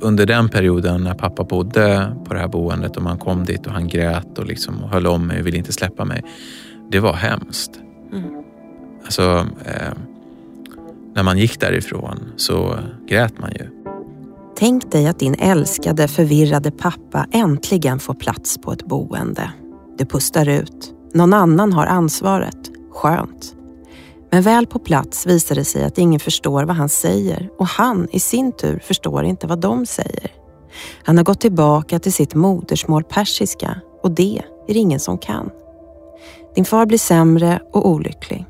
under den perioden när pappa bodde på det här boendet och man kom dit och han grät och liksom höll om mig och ville inte släppa mig. Det var hemskt. Mm. Alltså, eh, när man gick därifrån så grät man ju. Tänk dig att din älskade förvirrade pappa äntligen får plats på ett boende. Du pustar ut. Någon annan har ansvaret. Skönt. Men väl på plats visar det sig att ingen förstår vad han säger och han i sin tur förstår inte vad de säger. Han har gått tillbaka till sitt modersmål persiska och det är det ingen som kan. Din far blir sämre och olycklig.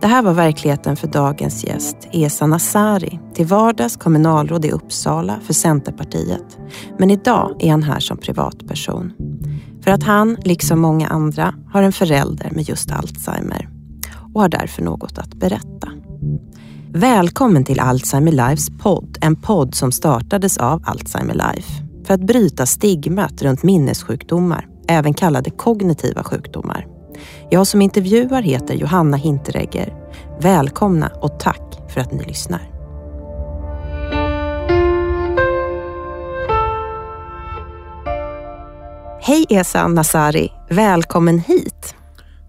Det här var verkligheten för dagens gäst, Esa Nasari, till vardags kommunalråd i Uppsala för Centerpartiet. Men idag är han här som privatperson. För att han, liksom många andra, har en förälder med just Alzheimer och har därför något att berätta. Välkommen till Alzheimer Lives podd, en podd som startades av Alzheimer Life för att bryta stigmat runt minnessjukdomar, även kallade kognitiva sjukdomar. Jag som intervjuar heter Johanna Hinteregger. Välkomna och tack för att ni lyssnar. Hej Esa Nasari, välkommen hit.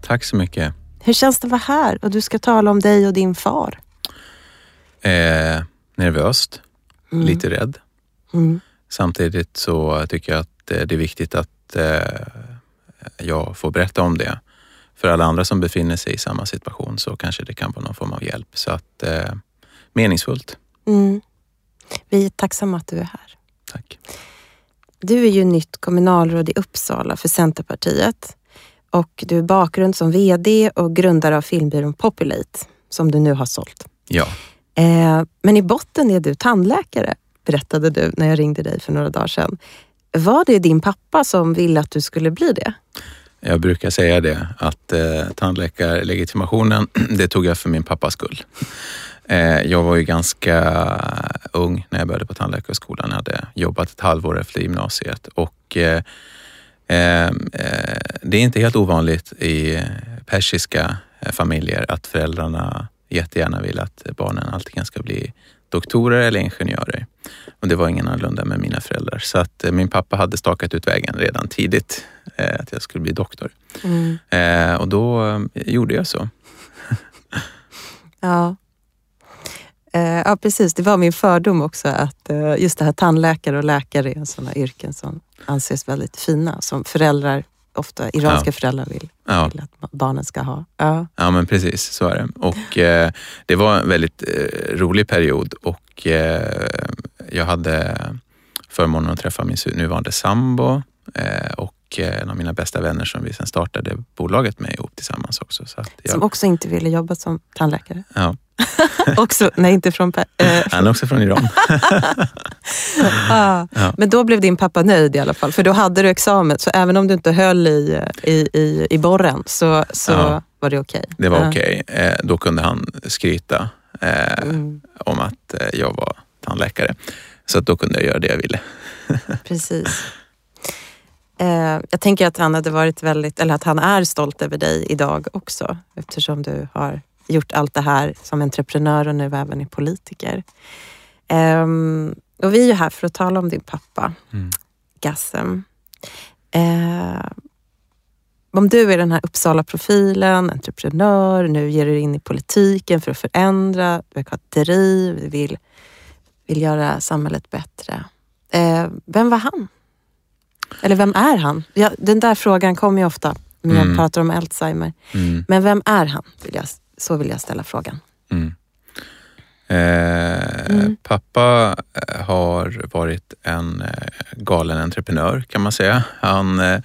Tack så mycket. Hur känns det att vara här och du ska tala om dig och din far? Eh, nervöst, mm. lite rädd. Mm. Samtidigt så tycker jag att eh, det är viktigt att eh, jag får berätta om det. För alla andra som befinner sig i samma situation så kanske det kan vara någon form av hjälp. Så att eh, meningsfullt. Mm. Vi är tacksamma att du är här. Tack. Du är ju nytt kommunalråd i Uppsala för Centerpartiet och du är bakgrund som VD och grundare av filmbyrån Populate som du nu har sålt. Ja. Eh, men i botten är du tandläkare, berättade du när jag ringde dig för några dagar sedan. Var det din pappa som ville att du skulle bli det? Jag brukar säga det, att eh, tandläkarlegitimationen, det tog jag för min pappas skull. Eh, jag var ju ganska ung när jag började på tandläkarskolan. Jag hade jobbat ett halvår efter gymnasiet och eh, det är inte helt ovanligt i persiska familjer att föräldrarna jättegärna vill att barnen antingen ska bli doktorer eller ingenjörer. Och det var ingen annorlunda med mina föräldrar. Så att eh, min pappa hade stakat ut vägen redan tidigt, eh, att jag skulle bli doktor. Mm. Eh, och då eh, gjorde jag så. ja. Eh, ja, precis. Det var min fördom också att eh, just det här tandläkare och läkare är sådana yrken som anses väldigt fina, som föräldrar ofta iranska ja. föräldrar vill, ja. vill, att barnen ska ha. Ja. ja, men precis så är det. Och eh, det var en väldigt eh, rolig period och eh, jag hade förmånen att träffa min nuvarande sambo eh, och en av mina bästa vänner som vi sen startade bolaget med ihop tillsammans också. Så jag... Som också inte ville jobba som tandläkare? Ja. också, nej, inte från... Eh. Han är också från Iran. ah, ja. Men då blev din pappa nöjd i alla fall, för då hade du examen. Så även om du inte höll i, i, i, i borren så, så ja. var det okej? Okay. Det var okej. Okay. Eh, då kunde han skryta eh, mm. om att eh, jag var tandläkare. Så att då kunde jag göra det jag ville. Precis. Eh, jag tänker att han hade varit väldigt, eller att han är stolt över dig idag också eftersom du har gjort allt det här som entreprenör och nu även är politiker. Um, och vi är ju här för att tala om din pappa, mm. Gassem. Uh, om du är den här Uppsala-profilen, entreprenör, nu ger du dig in i politiken för att förändra, du har ett driv, vill, vill göra samhället bättre. Uh, vem var han? Eller vem är han? Ja, den där frågan kommer ju ofta när jag mm. pratar om Alzheimer. Mm. Men vem är han? Vill jag så vill jag ställa frågan. Mm. Eh, mm. Pappa eh, har varit en eh, galen entreprenör kan man säga. Han eh,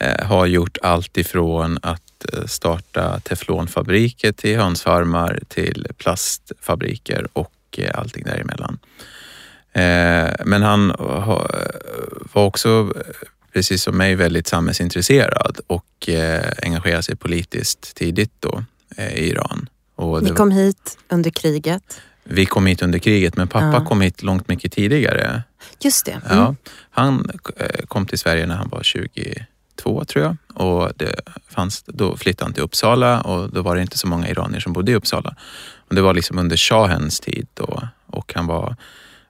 eh har gjort allt ifrån att starta teflonfabriker till hönsfarmar till plastfabriker och allting däremellan. Eh, men han var också, precis som mig, väldigt samhällsintresserad och engagerade sig politiskt tidigt då Eh, i Iran. Och Ni kom hit under kriget? Vi kom hit under kriget, men pappa ja. kom hit långt mycket tidigare. Just det. Mm. Ja, han eh, kom till Sverige när han var 22 tror jag och det fanns, då flyttade han till Uppsala och då var det inte så många iranier som bodde i Uppsala. Och det var liksom under shahens tid då och han var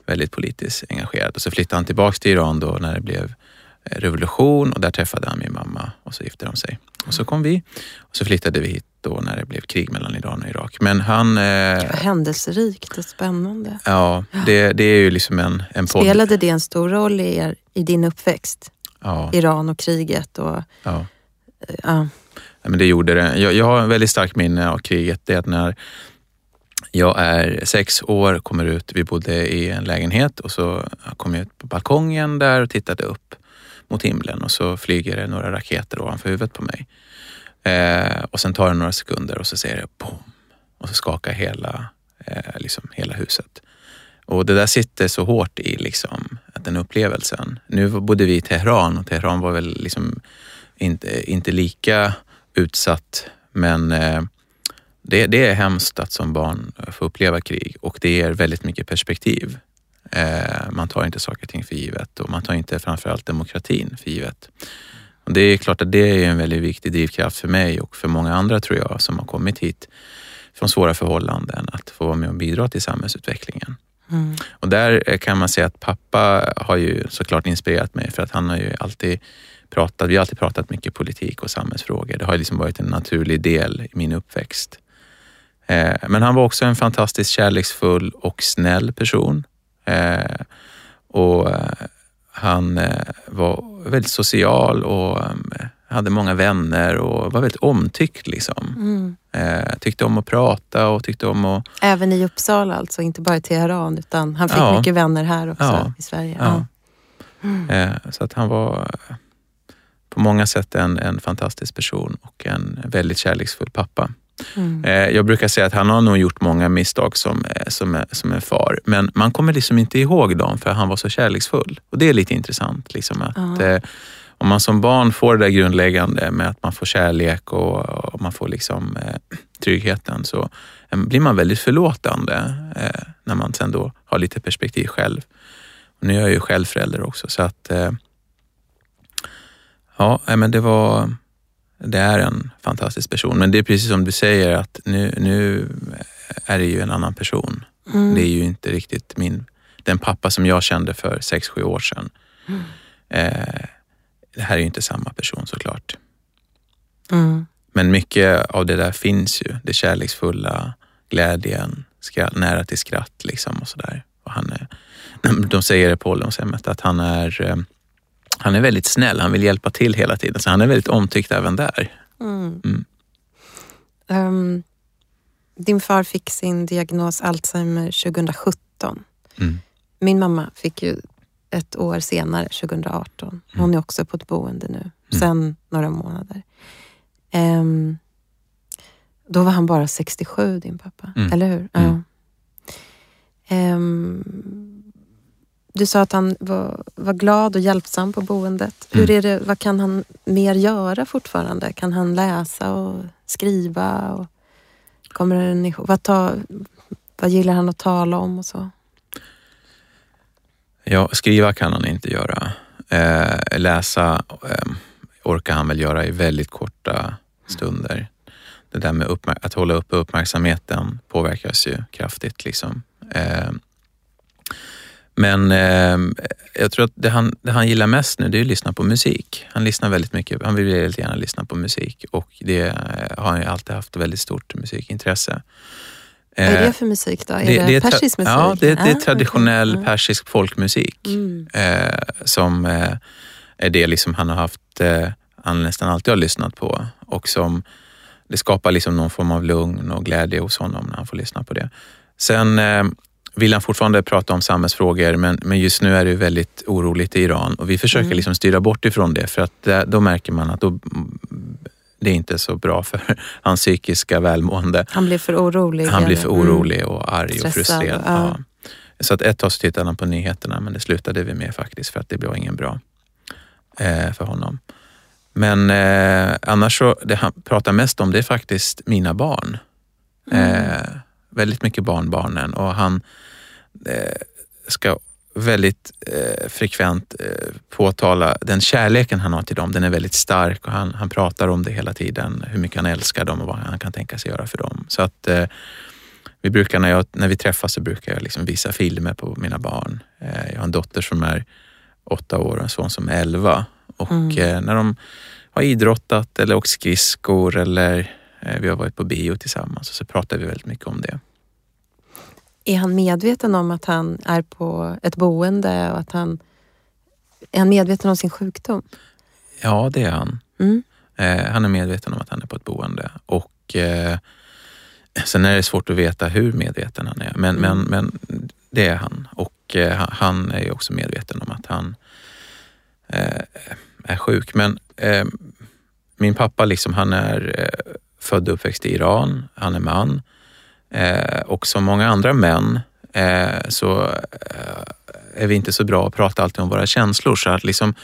väldigt politiskt engagerad. Och så flyttade han tillbaks till Iran då när det blev eh, revolution och där träffade han min mamma och så gifte de sig. Och så kom vi och så flyttade vi hit då när det blev krig mellan Iran och Irak. Men han... Eh, Händelserikt och spännande. Ja, det, det är ju liksom en, en podd. Spelade det en stor roll i, er, i din uppväxt? Ja. Iran och kriget och... Ja. ja. ja men det gjorde det. Jag, jag har en väldigt starkt minne av kriget. Det är att när jag är sex år, kommer ut, vi bodde i en lägenhet och så kom jag ut på balkongen där och tittade upp mot himlen och så flyger det några raketer ovanför huvudet på mig. Eh, och sen tar det några sekunder och så ser jag boom och så skakar hela, eh, liksom hela huset. Och det där sitter så hårt i liksom, den upplevelsen. Nu bodde vi i Teheran och Teheran var väl liksom inte, inte lika utsatt men eh, det, det är hemskt att som barn få uppleva krig och det ger väldigt mycket perspektiv. Eh, man tar inte saker och ting för givet och man tar inte framförallt demokratin för givet. Och det är klart att det är en väldigt viktig drivkraft för mig och för många andra tror jag som har kommit hit från svåra förhållanden att få vara med och bidra till samhällsutvecklingen. Mm. Och där kan man säga att pappa har ju såklart inspirerat mig för att han har ju alltid pratat, vi har alltid pratat mycket politik och samhällsfrågor. Det har liksom varit en naturlig del i min uppväxt. Eh, men han var också en fantastiskt kärleksfull och snäll person. Eh, och eh, han var väldigt social och hade många vänner och var väldigt omtyckt. Liksom. Mm. Tyckte om att prata och tyckte om att... Även i Uppsala alltså, inte bara i Teheran utan han fick ja. mycket vänner här också ja. i Sverige. Ja. Mm. Så att han var på många sätt en, en fantastisk person och en väldigt kärleksfull pappa. Mm. Eh, jag brukar säga att han har nog gjort många misstag som, eh, som, som en far, men man kommer liksom inte ihåg dem för han var så kärleksfull. Och det är lite intressant. Liksom att, mm. om man som barn får det där grundläggande med att man får kärlek och, och man får liksom, eh, tryggheten så eh, blir man väldigt förlåtande när man sen då har lite perspektiv själv. Och nu är jag ju själv förälder också så att ja, men det var det är en fantastisk person. Men det är precis som du säger att nu, nu är det ju en annan person. Mm. Det är ju inte riktigt min, den pappa som jag kände för sex sju år sedan. Mm. Eh, det här är ju inte samma person såklart. Mm. Men mycket av det där finns ju. Det kärleksfulla, glädjen, skratt, nära till skratt liksom och sådär. de säger det på ålderdomshemmet att han är eh, han är väldigt snäll, han vill hjälpa till hela tiden. Så han är väldigt omtyckt även där. Mm. Mm. Um, din far fick sin diagnos Alzheimer 2017. Mm. Min mamma fick ju ett år senare, 2018. Mm. Hon är också på ett boende nu, mm. sen några månader. Um, då var han bara 67, din pappa. Mm. Eller hur? Ja. Um, du sa att han var, var glad och hjälpsam på boendet. Mm. Hur är det, vad kan han mer göra fortfarande? Kan han läsa och skriva? Och kommer den ihåg, vad, ta, vad gillar han att tala om och så? Ja, skriva kan han inte göra. Eh, läsa eh, orkar han väl göra i väldigt korta stunder. Det där med att hålla uppe uppmärksamheten påverkas ju kraftigt. Liksom. Eh, men eh, jag tror att det han, det han gillar mest nu det är att lyssna på musik. Han lyssnar väldigt mycket, han vill väldigt gärna lyssna på musik och det eh, har han ju alltid haft väldigt stort musikintresse. Vad är det för musik då? Är det, det, det persisk musik? Ja, det, det är ah, traditionell okay. persisk folkmusik mm. eh, som eh, är det liksom han har haft, eh, han nästan alltid har lyssnat på och som det skapar liksom någon form av lugn och glädje hos honom när han får lyssna på det. Sen eh, vill han fortfarande prata om samhällsfrågor men, men just nu är det väldigt oroligt i Iran och vi försöker mm. liksom styra bort ifrån det för att det, då märker man att då, det är inte så bra för hans psykiska välmående. Han blir för orolig? Han blir för mm. orolig mm. och arg Stressad, och frustrerad. Ja. Så att ett tag så tittade han på nyheterna men det slutade vi med faktiskt för att det blev ingen bra eh, för honom. Men eh, annars så, det han pratar mest om det är faktiskt mina barn. Mm. Eh, väldigt mycket barnbarnen och han eh, ska väldigt eh, frekvent eh, påtala den kärleken han har till dem. Den är väldigt stark och han, han pratar om det hela tiden, hur mycket han älskar dem och vad han kan tänka sig göra för dem. Så att eh, vi brukar, när, jag, när vi träffas så brukar jag liksom visa filmer på mina barn. Eh, jag har en dotter som är åtta år och en son som är elva. Och Mm. eh, när de har idrottat eller åkt skridskor eller vi har varit på bio tillsammans så pratar vi väldigt mycket om det. Är han medveten om att han är på ett boende och att han... Är han medveten om sin sjukdom? Ja, det är han. Mm. Eh, han är medveten om att han är på ett boende och eh, sen är det svårt att veta hur medveten han är. Men, Mm. men, men det är han och eh, han- är ju också medveten om att han eh, är sjuk. Men eh, min pappa liksom, han är eh, född och uppväxt i Iran, han är man eh, och som många andra män eh, så eh, är vi inte så bra att prata alltid om våra känslor. Så att liksom,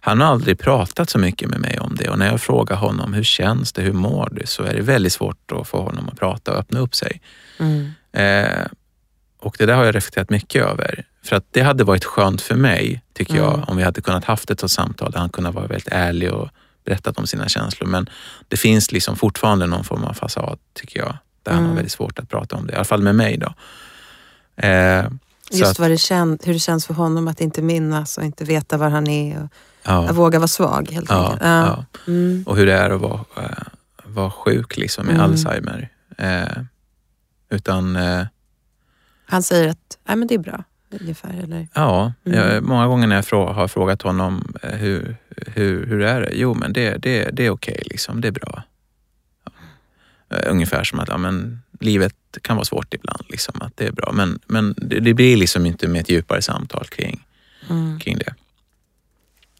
han har aldrig pratat så mycket med mig om det och när jag frågar honom hur känns det, hur mår du? Så är det väldigt svårt att få honom att prata och öppna upp sig. Mm. Eh, och det där har jag reflekterat mycket över. För att det hade varit skönt för mig, tycker jag, Mm. om vi hade kunnat haft ett sådant samtal där han kunde vara väldigt ärlig och berättat om sina känslor. Men det finns liksom fortfarande någon form av fasad, tycker jag, där han har Mm. väldigt svårt att prata om det. I alla fall med mig då. Eh, Just att, vad det kän, hur det känns för honom att inte minnas och inte veta var han är och ja, att våga vara svag helt ja, enkelt. ja. Mm. Och hur det är att vara, eh, vara sjuk liksom, med Mm. Alzheimer. Eh, utan eh, Han säger att Nej, men det är bra, ungefär. Eller? Ja, Mm. jag, många gånger när jag frå, har frågat honom eh, hur, hur, hur är det? Jo, men det, det, det är okej, liksom. det är bra. Ja. Eh, Ungefär som att ja, men, livet kan vara svårt ibland, liksom, att det är bra. Men, men det, det blir liksom inte med ett djupare samtal kring, Mm. kring det.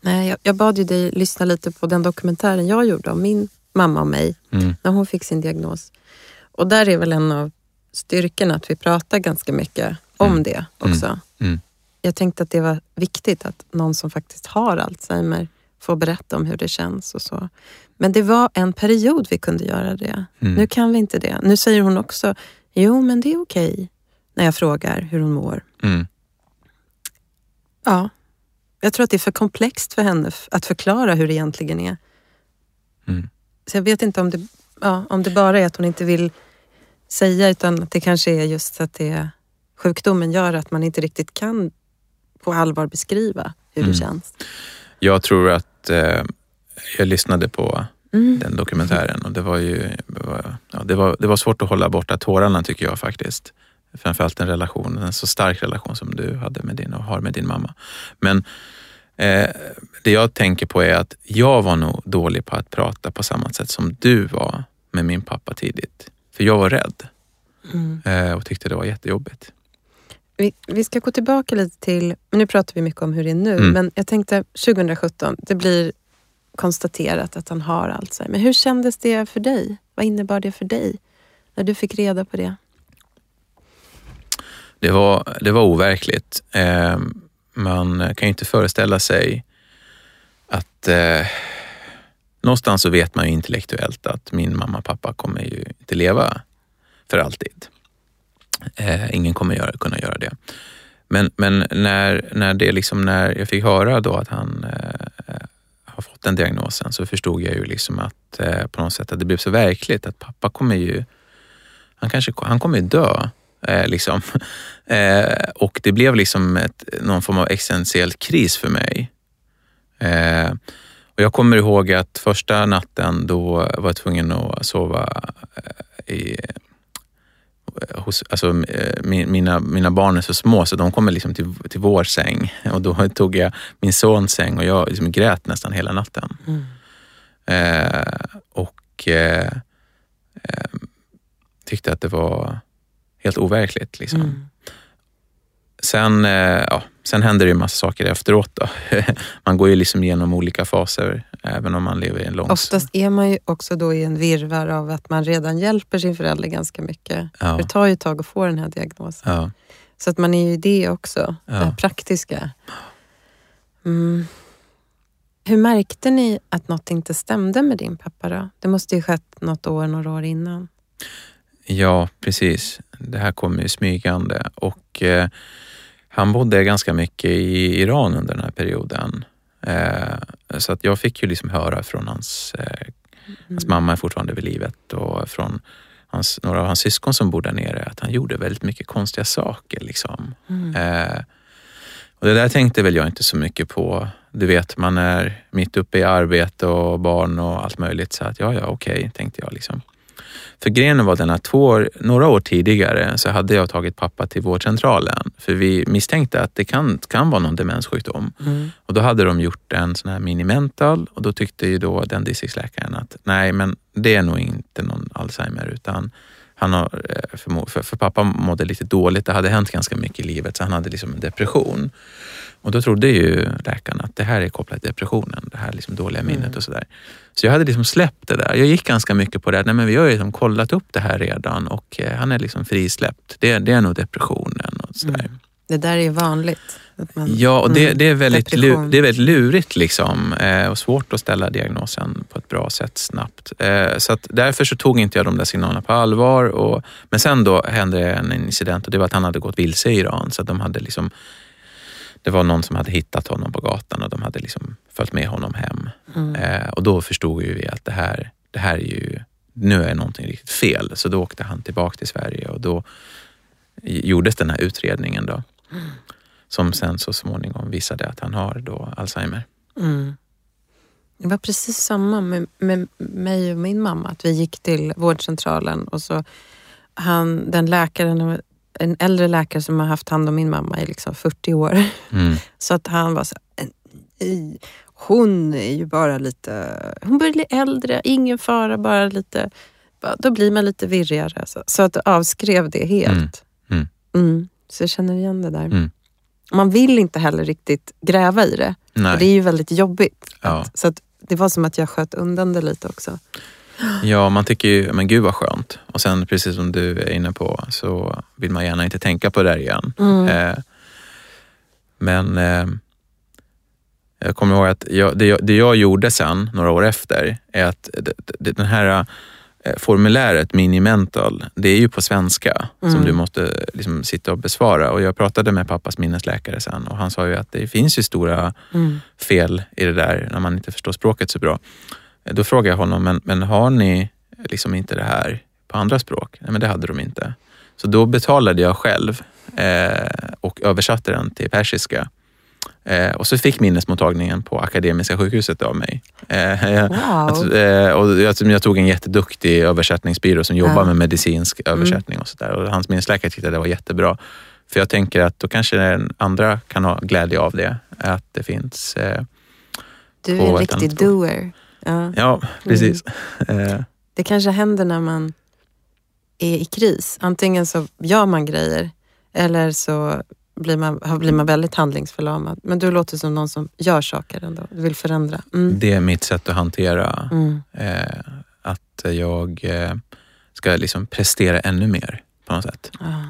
Nej, jag, jag bad ju dig lyssna lite på den dokumentären jag gjorde om min mamma och mig Mm. när hon fick sin diagnos. Och där är väl en av styrkorna att vi pratar ganska mycket om Mm. det också. Mm. Jag tänkte att det var viktigt att någon som faktiskt har Alzheimer får berätta om hur det känns och så. Men det var en period vi kunde göra det. Mm. Nu kan vi inte det. Nu säger hon också, jo men det är okej, när jag frågar hur hon mår. Mm. Ja, jag tror att det är för komplext för henne att förklara hur det egentligen är. Mm. Så jag vet inte om det, ja, om det bara är att hon inte vill säga utan att det kanske är just att det sjukdomen gör att man inte riktigt kan på allvar beskriva hur Mm. det känns. Jag tror att eh, jag lyssnade på Mm. den dokumentären och det var ju det var, ja, det var, det var svårt att hålla borta tårarna tycker jag faktiskt. Framförallt en relation, en så stark relation som du hade med din och har med din mamma. Men eh, det jag tänker på är att jag var nog dålig på att prata på samma sätt som du var med min pappa tidigt. För jag var rädd Mm. eh, och tyckte det var jättejobbigt. Vi, vi ska gå tillbaka lite till, men nu pratar vi mycket om hur det är nu, Mm. men jag tänkte 2017, det blir konstaterat att han har Alzheimer. Hur kändes det för dig? Vad innebar det för dig när du fick reda på det? Det var, det var overkligt. Eh, man kan ju inte föreställa sig att eh, någonstans så vet man ju intellektuellt att min mamma och pappa kommer ju inte leva för alltid. Eh, ingen kommer göra, kunna göra det. Men, men när, när, det liksom, när jag fick höra då att han eh, eh, har fått den diagnosen så förstod jag ju liksom att eh, på något sätt att det blev så verkligt att pappa kommer ju, han kanske han kommer ju dö. Eh, liksom. eh, och det blev liksom ett, någon form av existentiell kris för mig. Eh, och jag kommer ihåg att första natten då var jag tvungen att sova eh, i hos, alltså, eh, min, mina, mina barn är så små så de kommer liksom till, till vår säng och då tog jag min sons säng och jag liksom grät nästan hela natten. Mm. Eh, och eh, eh, tyckte att det var helt overkligt. Liksom. Mm. Sen, eh, ja, sen händer det ju massa saker efteråt. Då. man går ju liksom igenom olika faser även om man lever i en lång... Oftast är man ju också då i en virvar av att man redan hjälper sin förälder ganska mycket. Ja, För det tar ju ett tag att få den här diagnosen. ja. Så att man är ju i det också, Ja. det praktiska. Mm. Hur märkte ni att något inte stämde med din pappa då? Det måste ju skett något år, några år innan. ja, precis. Det här kommer ju smygande. Och, eh, han bodde ganska mycket i Iran under den här perioden. Eh, så att jag fick ju liksom höra från hans, eh, hans Mm. mamma är fortfarande vid livet och från hans, några av hans syskon som bor där nere, att han gjorde väldigt mycket konstiga saker. Liksom. Mm. Eh, och det där tänkte väl jag inte så mycket på. Du vet, man är mitt uppe i arbete och barn och allt möjligt. Så att ja, ja, okej, okay, tänkte jag. Liksom. För grejen var den att två år, några år tidigare så hade jag tagit pappa till vårdcentralen för vi misstänkte att det kan, kan vara någon demenssjukdom. Mm. Och då hade de gjort en sån här minimental och då tyckte ju då den distriktsläkaren att nej, men det är nog inte någon Alzheimer utan han har, eh, för, för, för pappa mådde lite dåligt. Det hade hänt ganska mycket i livet så han hade liksom en depression. Och då trodde ju läkaren att det här är kopplat till depressionen, det här liksom dåliga minnet Mm. och sådär. Så jag hade liksom släppt det där. Jag gick ganska mycket på det. Nej, men vi har ju liksom kollat upp det här redan och eh, han är liksom frisläppt. Det, det är nog depressionen och sådär. Mm. Det där är ju vanligt. Man, Ja, och det, Mm. det, är väldigt lu, Depression. det är väldigt lurigt liksom, eh, och svårt att ställa diagnosen på ett bra sätt snabbt. Eh, så därför så tog inte jag de där signalerna på allvar. Och, men sen då hände en incident och det var att han hade gått vilse i Iran. Så de hade liksom, det var någon som hade hittat honom på gatan och de hade liksom följt med honom hem. Mm. Eh, och då förstod ju vi att det här, det här är ju, nu är någonting riktigt fel. Så då åkte han tillbaka till Sverige och då gjordes den här utredningen då. Som sen så småningom visade att han har då Alzheimer. Mm. Det var precis samma med, med mig och min mamma. Att vi gick till vårdcentralen och så han, den läkaren, en äldre läkare som har haft hand om min mamma i liksom 40 år. Mm. Så att han var så "Nej, hon är ju bara lite, hon börjar bli äldre, ingen fara, bara lite, då blir man lite virrigare. Så, så att avskrev det helt. Mm. Mm. Så jag känner igen det där. Mm. Man vill inte heller riktigt gräva i det. Det är ju väldigt jobbigt. Ja. Att, så att det var som att jag sköt undan det lite också. Ja, man tycker ju, men gud vad skönt. Och sen precis som du är inne på så vill man gärna inte tänka på det där igen. Mm. Eh, men eh, jag kommer ihåg att jag, det, jag, det jag gjorde sen, några år efter, är att det, det, den här eh, formuläret Minimental, det är ju på svenska som Mm. du måste liksom sitta och besvara. Och jag pratade med pappas minnesläkare sen och han sa ju att det finns ju stora Mm. fel i det där när man inte förstår språket så bra. Då frågade jag honom, men, men har ni liksom inte det här på andra språk? Nej, men det hade de inte. Så då betalade jag själv eh, och översatte den till persiska. Eh, och så fick minnesmottagningen på Akademiska sjukhuset av mig. Eh, Wow. att, eh, och jag, jag tog en jätteduktig översättningsbyrå som jobbar Ja. Mm. med medicinsk översättning och sådär. Och hans minnesläkare tyckte att det var jättebra. För jag tänker att då kanske andra kan ha glädje av det. Att det finns... Eh, Du är en riktig doer. Ja. ja, precis. Mm. Det kanske händer när man är i kris. Antingen så gör man grejer eller så blir man, blir man väldigt handlingsförlamad. Men du låter som någon som gör saker ändå. Du vill förändra. Mm. det är mitt sätt att hantera Mm. eh, att jag eh, ska liksom prestera ännu mer på något sätt. Ja.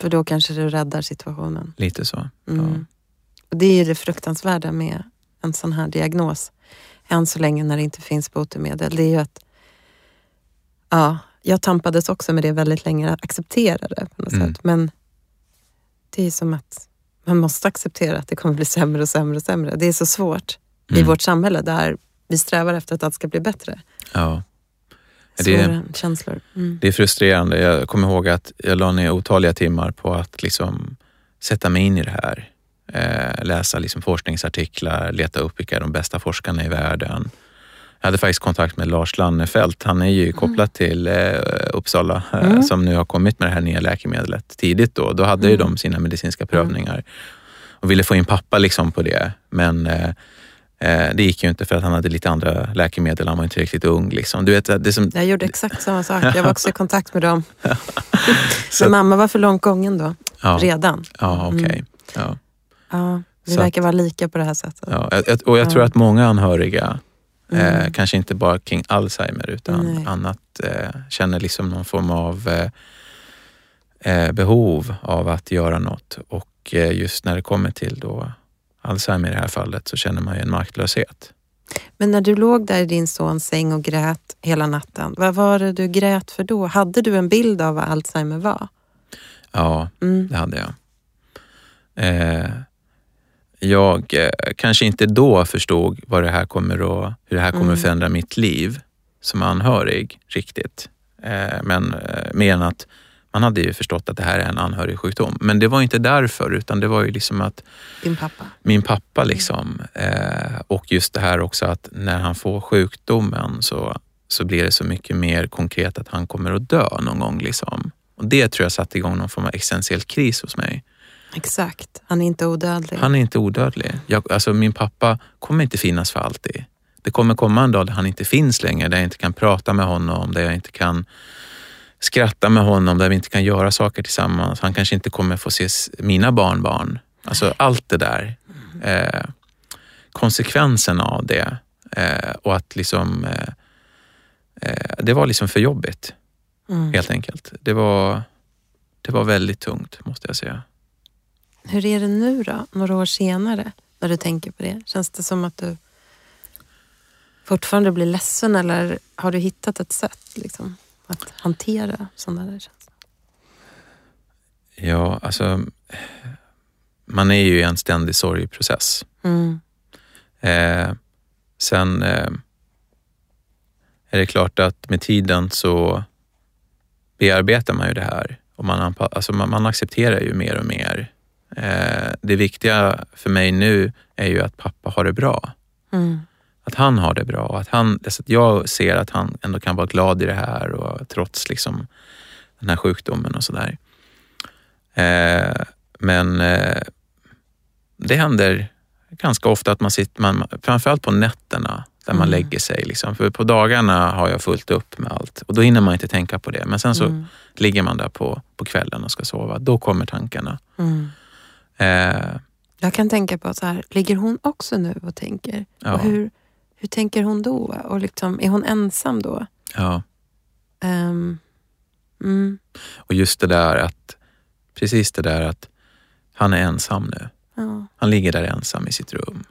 För då kanske du räddar situationen. Lite så. Mm. Och det är det fruktansvärda med en sån här diagnos. Än så länge när det inte finns botemedel. Det är ju att ja, jag tampades också med det väldigt länge, att acceptera det på något Mm. sätt. Men det är som att man måste acceptera att det kommer bli sämre och sämre och sämre. Det är så svårt i Mm. vårt samhälle där vi strävar efter att allt ska bli bättre. Ja. Det- Svåra känslor. Mm. Det är frustrerande. Jag kommer ihåg att jag la ner otaliga timmar på att liksom sätta mig in i det här. Eh, läsa liksom forskningsartiklar, leta upp vilka de bästa forskarna i världen. Jag hade faktiskt kontakt med Lars Lannefelt. Han är ju kopplad till eh, Uppsala eh, Mm. som nu har kommit med det här nya läkemedlet tidigt. Då, då hade ju Mm. de sina medicinska prövningar och ville få in pappa liksom på det. Men eh, eh, det gick ju inte för att han hade lite andra läkemedel. Han var inte riktigt ung. Liksom. Du vet, det som, Jag gjorde exakt samma sak. Jag var också i kontakt med dem. Så- Men mamma var för långt gången då, ja, redan. ja, okej. Mm. Ja. Ja, vi Så verkar vara lika på det här sättet. Ja, och jag Ja. tror att många anhöriga, eh, Mm. kanske inte bara kring Alzheimer utan Nej. annat, eh, känner liksom någon form av eh, eh, behov av att göra något. Och eh, just när det kommer till då Alzheimer i det här fallet så känner man ju en maktlöshet. Men när du låg där i din sons säng och grät hela natten, vad var det du grät för då? Hade du en bild av vad Alzheimer var? Ja, Mm. det hade jag. Eh, jag eh, kanske inte då förstod vad det här kommer att, hur det här kommer Mm. att förändra mitt liv som anhörig riktigt. Eh, men eh, mer än att man hade ju förstått att det här är en anhörigsjukdom. Men det var inte därför, utan det var ju liksom att Din pappa? min pappa liksom. Eh, och just det här också att när han får sjukdomen så, så blir det så mycket mer konkret att han kommer att dö någon gång. Liksom. Och det tror jag satte igång någon form av existentiell kris hos mig. Exakt. Han är inte odödlig. Han är inte odödlig. Jag, alltså min pappa kommer inte finnas för alltid. Det kommer komma en dag där han inte finns längre, där jag inte kan prata med honom, där jag inte kan skratta med honom, där vi inte kan göra saker tillsammans. Han kanske inte kommer få se mina barnbarn. Alltså allt det där. Eh, konsekvensen av det. Eh, och att liksom... Eh, eh, det var liksom för jobbigt, Mm. helt enkelt. Det var, det var väldigt tungt, måste jag säga. Hur är det nu då, några år senare, när du tänker på det? Känns det som att du fortfarande blir ledsen eller har du hittat ett sätt liksom, att hantera sådana där känslor? Ja, alltså... Man är ju i en ständig sorgprocess. Mm. Eh, sen eh, är det klart att med tiden så bearbetar man ju det här och man, alltså man, man accepterar ju mer och mer. Eh, det viktiga för mig nu är ju att pappa har det bra. Mm. Att han har det bra och att, han, att jag ser att han ändå kan vara glad i det här och trots liksom den här sjukdomen och sådär. Eh, men eh, det händer ganska ofta att man sitter, man, framförallt på nätterna, där man Mm. lägger sig. Liksom. För på dagarna har jag fullt upp med allt och då hinner man inte tänka på det. Men sen så Mm. ligger man där på, på kvällen och ska sova. Då kommer tankarna. Mm. Eh, Jag kan tänka på så här, ligger hon också nu och tänker? Ja. Och hur, hur tänker hon då? Och liksom, är hon ensam då? ja. Ehm, mm. Och just det där att, precis det där att han är ensam nu. Ja. Han ligger där ensam i sitt rum.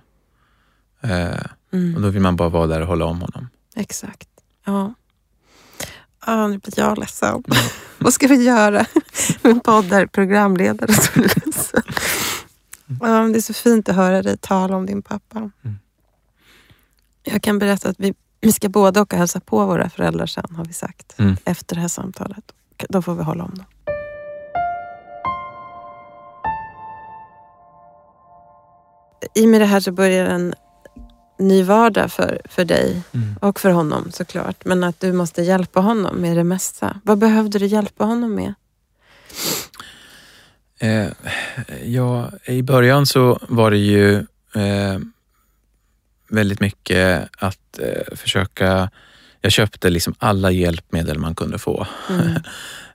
Eh, och Mm. då vill man bara vara där och hålla om honom. Exakt. Ja. Ja, nu blir jag ledsen. Vad ska vi göra? Min podd är programledare som är ledsen. Ja, det är så fint att höra dig tala om din pappa. Mm. Jag kan berätta att vi, vi ska båda åka och hälsa på våra föräldrar sen, har vi sagt. Mm. Efter det här samtalet. Då får vi hålla om dem. I och med det här så börjar en ny vardag för, för dig och för honom såklart. Men att du måste hjälpa honom med det mesta. Vad behövde du hjälpa honom med? Eh, ja, I början så var det ju eh, väldigt mycket att eh, försöka... Jag köpte liksom alla hjälpmedel man kunde få. Mm.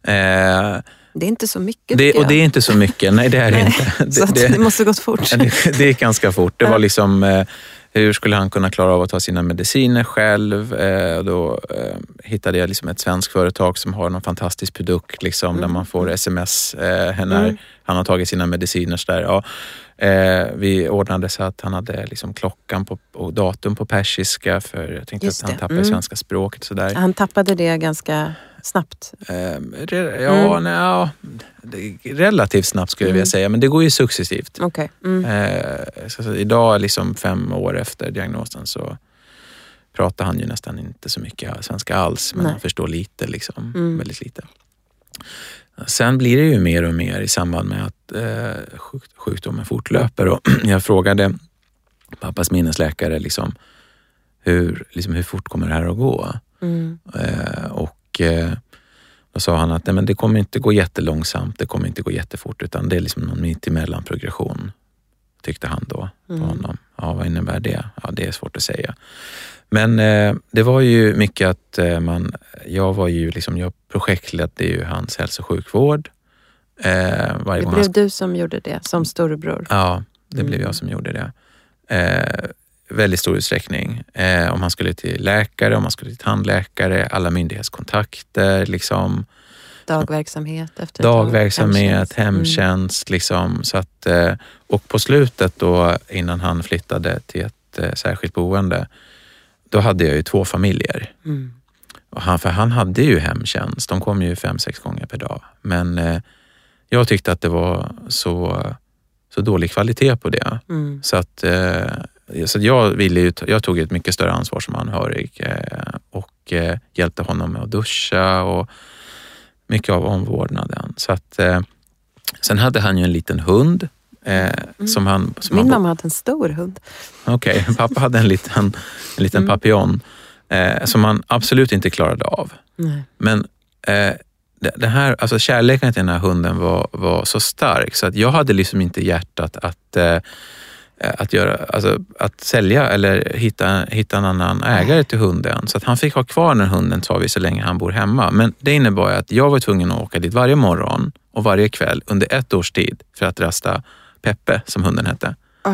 Eh, Det är inte så mycket det, och det är inte så mycket, nej det är det Nej, inte. Så att Det, det, det, måste gått fort. Det, det gick ganska fort. Det var liksom, eh, hur skulle han kunna klara av att ta sina mediciner själv? Eh, då eh, hittade jag liksom ett svenskt företag som har någon fantastisk produkt liksom, där man får sms eh, när Mm. han har tagit sina mediciner. Så där. Ja, eh, vi ordnade så att han hade liksom klockan på, och datum på persiska för jag tänkte Just att han det. tappade Mm. svenska språket. Så där. Han tappade det ganska snabbt. Eh, ja, Mm. nej, ja, det- relativt snabbt skulle jag Mm. vilja säga, men det går ju successivt. Okej. Mm. Eh, så, så idag, liksom fem år efter diagnosen, så pratar han ju nästan inte så mycket svenska alls, men Nej. han förstår lite, liksom, Mm. väldigt lite. Sen blir det ju mer och mer i samband med att eh, sjuk, sjukdomen fortlöper och jag frågade pappas minnesläkare liksom, hur, liksom, hur fort kommer det här att gå? Mm. Eh, och eh, då sa han att nej, men det kommer inte gå jättelångsamt, det kommer inte gå jättefort, utan det är liksom någon mittemellan progression, tyckte han då på Mm. honom. Ja, vad innebär det? Ja, det är svårt att säga. Men eh, det var ju mycket att eh, man, jag var ju liksom, jag projektledde ju hans hälso och sjukvård. Eh, Det gång han blev du som gjorde det som storebror. Ja, det blev Mm. jag som gjorde det. Väldigt stor utsträckning. Eh, om man skulle till läkare, om man skulle till tandläkare, alla myndighetskontakter, liksom, Dagverksamhet efter dagverksamhet, Hemtjänst. Mm. hemtjänst. Liksom, så att, eh, och på slutet då, innan han flyttade till ett eh, särskilt boende, då hade jag ju två familjer. Mm. Och han, för han hade ju hemtjänst, de kom ju fem, sex gånger per dag. Men eh, jag tyckte att det var så, så dålig kvalitet på det. Mm. Så att, eh, så jag, ville ju, jag tog ett mycket större ansvar som anhörig eh, och eh, hjälpte honom med att duscha och mycket av omvårdnaden. Så att, eh, sen hade han ju en liten hund. Mm. som han, som Min han, mamma hade en stor hund. Okej, pappa hade en liten, en liten Mm. papillon som han absolut inte klarade av. Nej. Men det, det här, alltså kärleken till den här hunden var, var så stark så att jag hade liksom inte hjärtat att, eh, att, göra, alltså, att sälja eller hitta, hitta en annan ägare till hunden. Så att han fick ha kvar den hunden sa vi så länge han bor hemma. Men det innebar att jag var tvungen att åka dit varje morgon och varje kväll under ett års tid för att rasta Peppe, som hunden hette. Ah.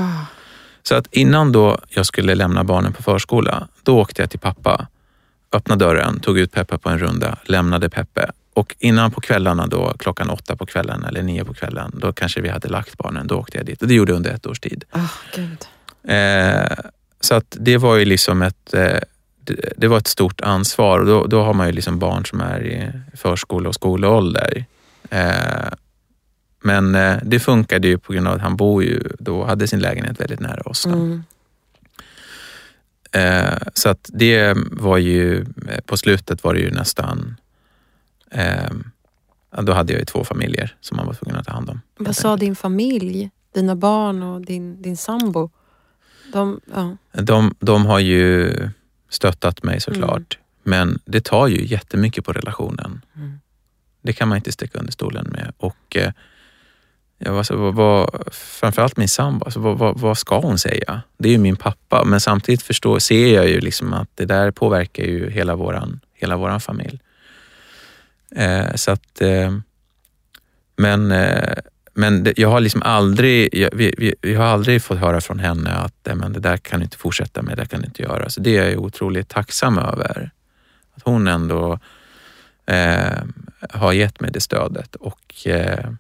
Så att innan då jag skulle lämna barnen på förskola, då åkte jag till pappa, öppnade dörren, tog ut Peppe på en runda, lämnade Peppe. Och innan på kvällarna då, klockan åtta på kvällen eller nio på kvällen, då kanske vi hade lagt barnen, då åkte jag dit. Och det gjorde jag under ett års tid. Gud. Eh, så att det var ju liksom ett, eh, det, det var ett stort ansvar och då, då har man ju liksom barn som är i förskola och skolålder. Eh, men eh, det funkade ju på grund av att han bor ju, då hade sin lägenhet väldigt nära oss. Mm. Eh, så att det var ju, eh, på slutet var det ju nästan, eh, då hade jag ju två familjer som man var tvungen att ta hand om. Vad sa din familj, dina barn och din, din sambo? De, ja. De, de har ju stöttat mig såklart, Mm. men det tar ju jättemycket på relationen. Mm. Det kan man inte sticka under stolen med. Och eh, ja, alltså, vad, vad, framförallt min sambo, alltså, vad, vad, vad ska hon säga? Det är ju min pappa, men samtidigt förstår, ser jag ju liksom att det där påverkar ju hela våran, hela våran familj. Eh, så att, eh, men eh, men det, jag har liksom aldrig, jag, vi, vi, vi har aldrig fått höra från henne att "Nej, men det där kan du inte fortsätta med, det där kan du inte göra. Så det är jag otroligt tacksam över. Att hon ändå eh, har gett mig det stödet. Och, eh,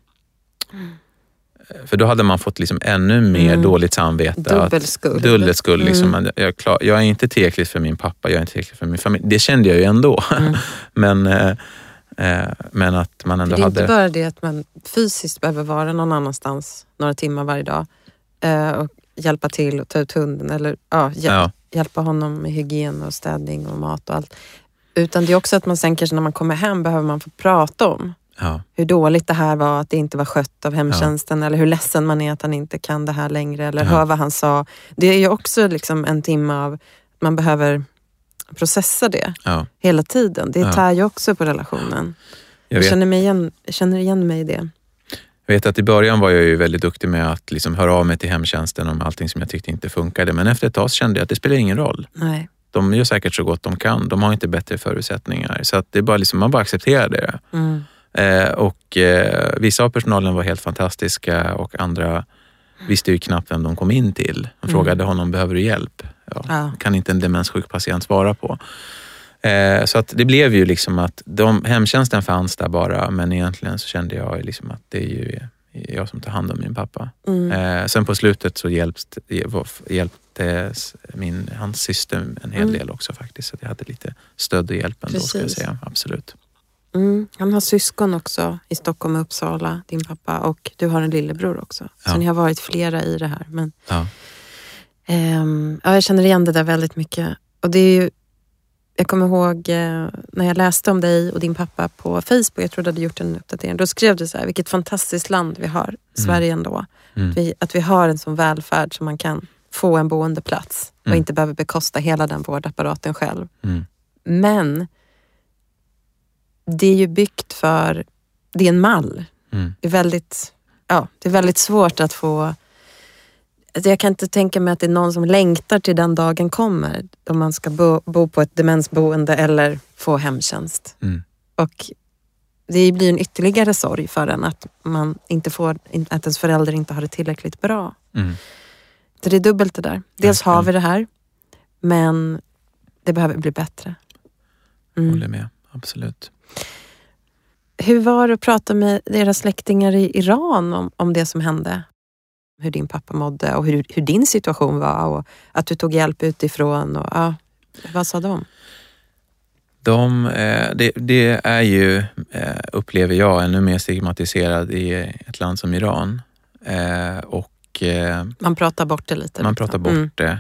För då hade man fått liksom ännu mer Mm. dåligt samvete. Dubbel att- skuld. Dubbel skuld. Liksom, Mm. jag, klar, jag är inte tillräckligt för min pappa, jag är inte tillräckligt för min familj. Det kände jag ju ändå. Mm. men, eh, men att man ändå det är hade... inte bara det att man fysiskt behöver vara någon annanstans några timmar varje dag eh, och hjälpa till och ta ut hunden eller ja, hjäl- Ja, hjälpa honom med hygien och städning och mat och allt. Utan det är också att man sen kanske när man kommer hem behöver man få prata om ja, hur dåligt det här var, att det inte var skött av hemtjänsten eller hur ledsen man är att han inte kan det här längre eller hör vad han sa. Det är ju också liksom en timme av man behöver processa det ja. hela tiden. Det Ja. tär ju också på relationen. Jag Jag, känner, mig igen, känner igen mig i det. jag vet att i början var jag ju väldigt duktig med att liksom höra av mig till hemtjänsten om allting som jag tyckte inte funkade. Men efter ett tag kände jag att det spelar ingen roll. Nej. De gör säkert så gott de kan. De har inte bättre förutsättningar. Så att det är bara liksom, man bara accepterar det. Mm. Eh, och eh, Vissa av personalen var helt fantastiska och andra visste ju knappt vem de kom in till. De Mm. frågade honom, behöver du hjälp? Ja, Ja. kan inte en demenssjuk patient svara på. Eh, så att det blev ju liksom att de, hemtjänsten fanns där bara, men egentligen så kände jag liksom att det är ju jag som tar hand om min pappa. Mm. Eh, sen på slutet så hjälpt, hjälpte min, hans syster en hel Mm. del också faktiskt. Så jag hade lite stöd och hjälp ändå, ska jag Precis. säga. Absolut. Mm. Han har syskon också i Stockholm och Uppsala, din pappa. Och du har en lillebror också. Ja. Så ni har varit flera i det här. Men, Ja. ehm, ja, jag känner igen det där väldigt mycket. Och det är ju, jag kommer ihåg eh, när jag läste om dig och din pappa på Facebook. Jag tror du hade gjort en uppdatering. Då skrev du så här, vilket fantastiskt land vi har, Sverige ändå. Mm. Att, vi, att vi har en sån välfärd som man kan få en boendeplats och Mm. inte behöver bekosta hela den vårdapparaten själv. Mm. Men det är ju byggt för, det är en mall. Mm. Det är väldigt, ja, det är väldigt svårt att få jag kan inte tänka mig att det är någon som längtar till den dagen kommer då man ska bo, bo på ett demensboende eller få hemtjänst. Mm. Och det blir en ytterligare sorg för en att man inte får, att ens förälder inte har det tillräckligt bra. Mm. Så det är dubbelt det där. Dels har vi det här, men det behöver bli bättre. Mm. Håller med, absolut. Hur var det att prata med era släktingar i Iran om, om det som hände? Hur din pappa mådde och hur, hur din situation var och att du tog hjälp utifrån. Och, ja, vad sa de? De, eh, det, det är ju, eh, upplever jag, ännu mer stigmatiserad i ett land som Iran. Eh, och Man pratar bort det lite. man liksom. pratar bort Mm. det,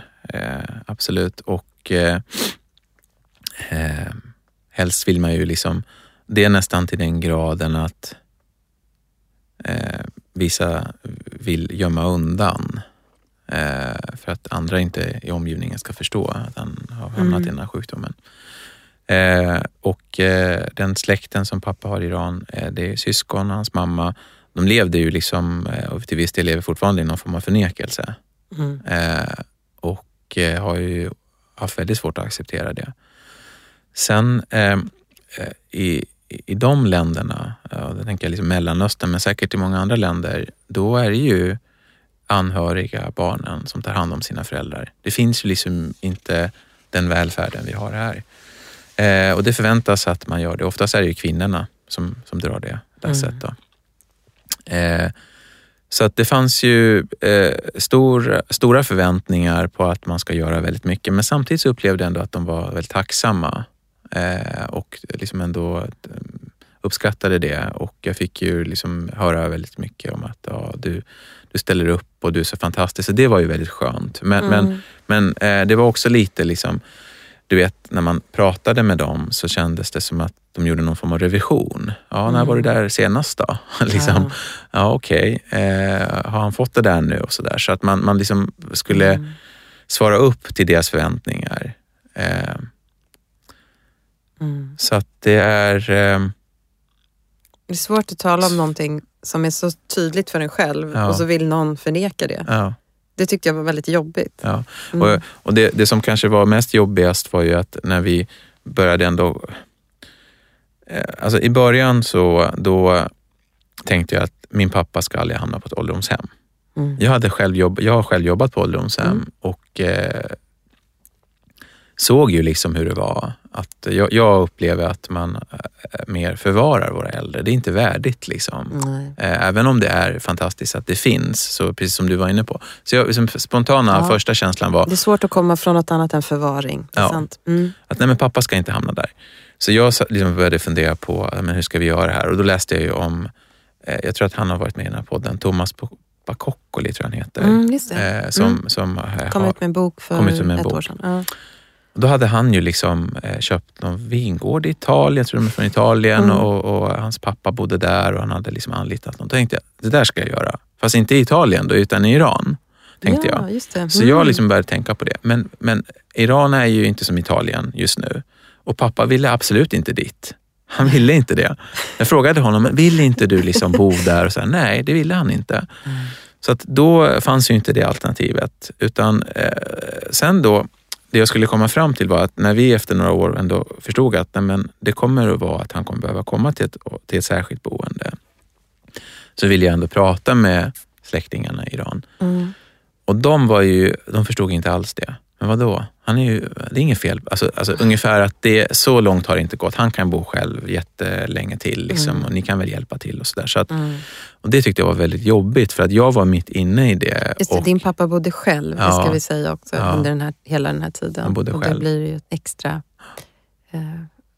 absolut. Och eh, helst vill man ju liksom, det är nästan till den graden att eh, vissa vill gömma undan eh, för att andra inte i omgivningen ska förstå att han har hamnat mm. i den här sjukdomen. Eh, och eh, den släkten som pappa har i Iran, eh, det är syskon hans mamma. De levde ju liksom, eh, och till viss del lever fortfarande i någon form av förnekelse. Mm. Och har ju haft väldigt svårt att acceptera det. Sen i, i de länderna, jag tänker jag liksom Mellanöstern men säkert i många andra länder, då är det ju anhöriga barnen som tar hand om sina föräldrar. Det finns ju liksom inte den välfärden vi har här. Eh, och det förväntas att man gör det. Oftast är det ju kvinnorna som, som drar det lasset. Mm. Eh, så att det fanns ju eh, stor, stora förväntningar på att man ska göra väldigt mycket men samtidigt så upplevde jag ändå att de var väldigt tacksamma eh, och liksom ändå eh, uppskattade det och jag fick ju liksom höra väldigt mycket om att ja, du, du ställer upp och du är så fantastisk. Så det var ju väldigt skönt. Men, mm. men, men eh, det var också lite liksom du vet, när man pratade med dem så kändes det som att de gjorde någon form av revision. Ja, när var du mm. där senast då? liksom, ja, ja okej. Okay. Eh, har han fått det där nu? och Så, där. så att man, man liksom skulle mm. svara upp till deras förväntningar. Eh, mm. Så att det är... Eh, det är svårt att tala om någonting som är så tydligt för en själv ja. och så vill någon förneka det. Ja. Det tyckte jag var väldigt jobbigt. Ja. Mm. Och, och det, det som kanske var mest jobbigast var ju att när vi började ändå... Eh, alltså I början så då tänkte jag att min pappa ska aldrig hamna på ett ålderdomshem. Mm. Jag, hade själv jobb, jag har själv jobbat på ålderdomshem mm. och eh, såg ju liksom hur det var. Att jag, jag, upplever att man eh, mer förvarar våra äldre. Det är inte värdigt. Liksom. Eh, även om det är fantastiskt att det finns, så precis som du var inne på. Så jag, liksom, spontana ja. första känslan var... Det är svårt att komma från något annat än förvaring. Ja, mm. Att nej, men pappa ska inte hamna där. Så jag liksom började fundera på men hur ska vi göra det här? Och då läste jag ju om, eh, jag tror att han har varit med i den här podden, Thomas Bakokkoli tror jag han heter. Mm, som, mm. som, kom ut med en bok för ett bok. år sedan. Ja. Då hade han ju liksom eh, köpt någon vingård i Italien, jag tror de är från Italien mm. och, och, hans pappa bodde där och han hade liksom anlitat någon. Då tänkte jag, det där ska jag göra. Fast inte i Italien då, utan i Iran. Tänkte ja, jag. Mm. Så jag liksom började tänka på det. Men, men Iran är ju inte som Italien just nu. Och pappa ville absolut inte dit. Han ville inte det. Jag frågade honom, vill inte du liksom bo där? Och så här, Nej, det ville han inte. Mm. Så att då fanns ju inte det alternativet. Utan eh, sen då det jag skulle komma fram till var att när vi efter några år ändå förstod att nej, men det kommer att vara att han kommer behöva komma till ett, till ett särskilt boende, så ville jag ändå prata med släktingarna i Iran. Mm. Och de, var ju, de förstod inte alls det. Men vadå? Han är ju, det är inget fel. Alltså, alltså, ungefär att det, så långt har det inte gått. Han kan bo själv jättelänge till liksom, mm. och ni kan väl hjälpa till och sådär. Så mm. och det tyckte jag var väldigt jobbigt för att jag var mitt inne i det. Just och, din pappa bodde själv, ja, det ska vi säga också, ja, under den här, hela den här tiden. Han bodde och själv. då blir det ju extra eh,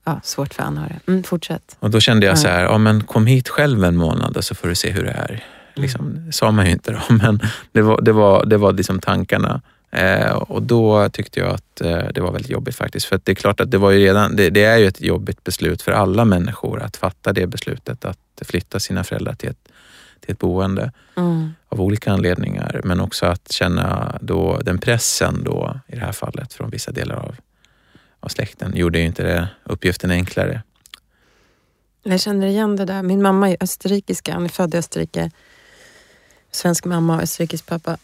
ja, svårt för anhöriga. Mm, fortsätt. Och då kände jag så här, ja, men kom hit själv en månad så får du se hur det är. Liksom, mm. Det sa man ju inte då, men det var, det var, det var liksom tankarna. Eh, och då tyckte jag att eh, det var väldigt jobbigt faktiskt. För det är klart att det, var ju redan, det, det, är ju ett jobbigt beslut för alla människor att fatta det beslutet att flytta sina föräldrar till ett, till ett boende mm. av olika anledningar. Men också att känna då den pressen då i det här fallet från vissa delar av, av släkten gjorde ju inte det, uppgiften enklare. Jag känner igen det där. Min mamma är österrikiska, hon är född i Österrike. Svensk mamma och österrikisk pappa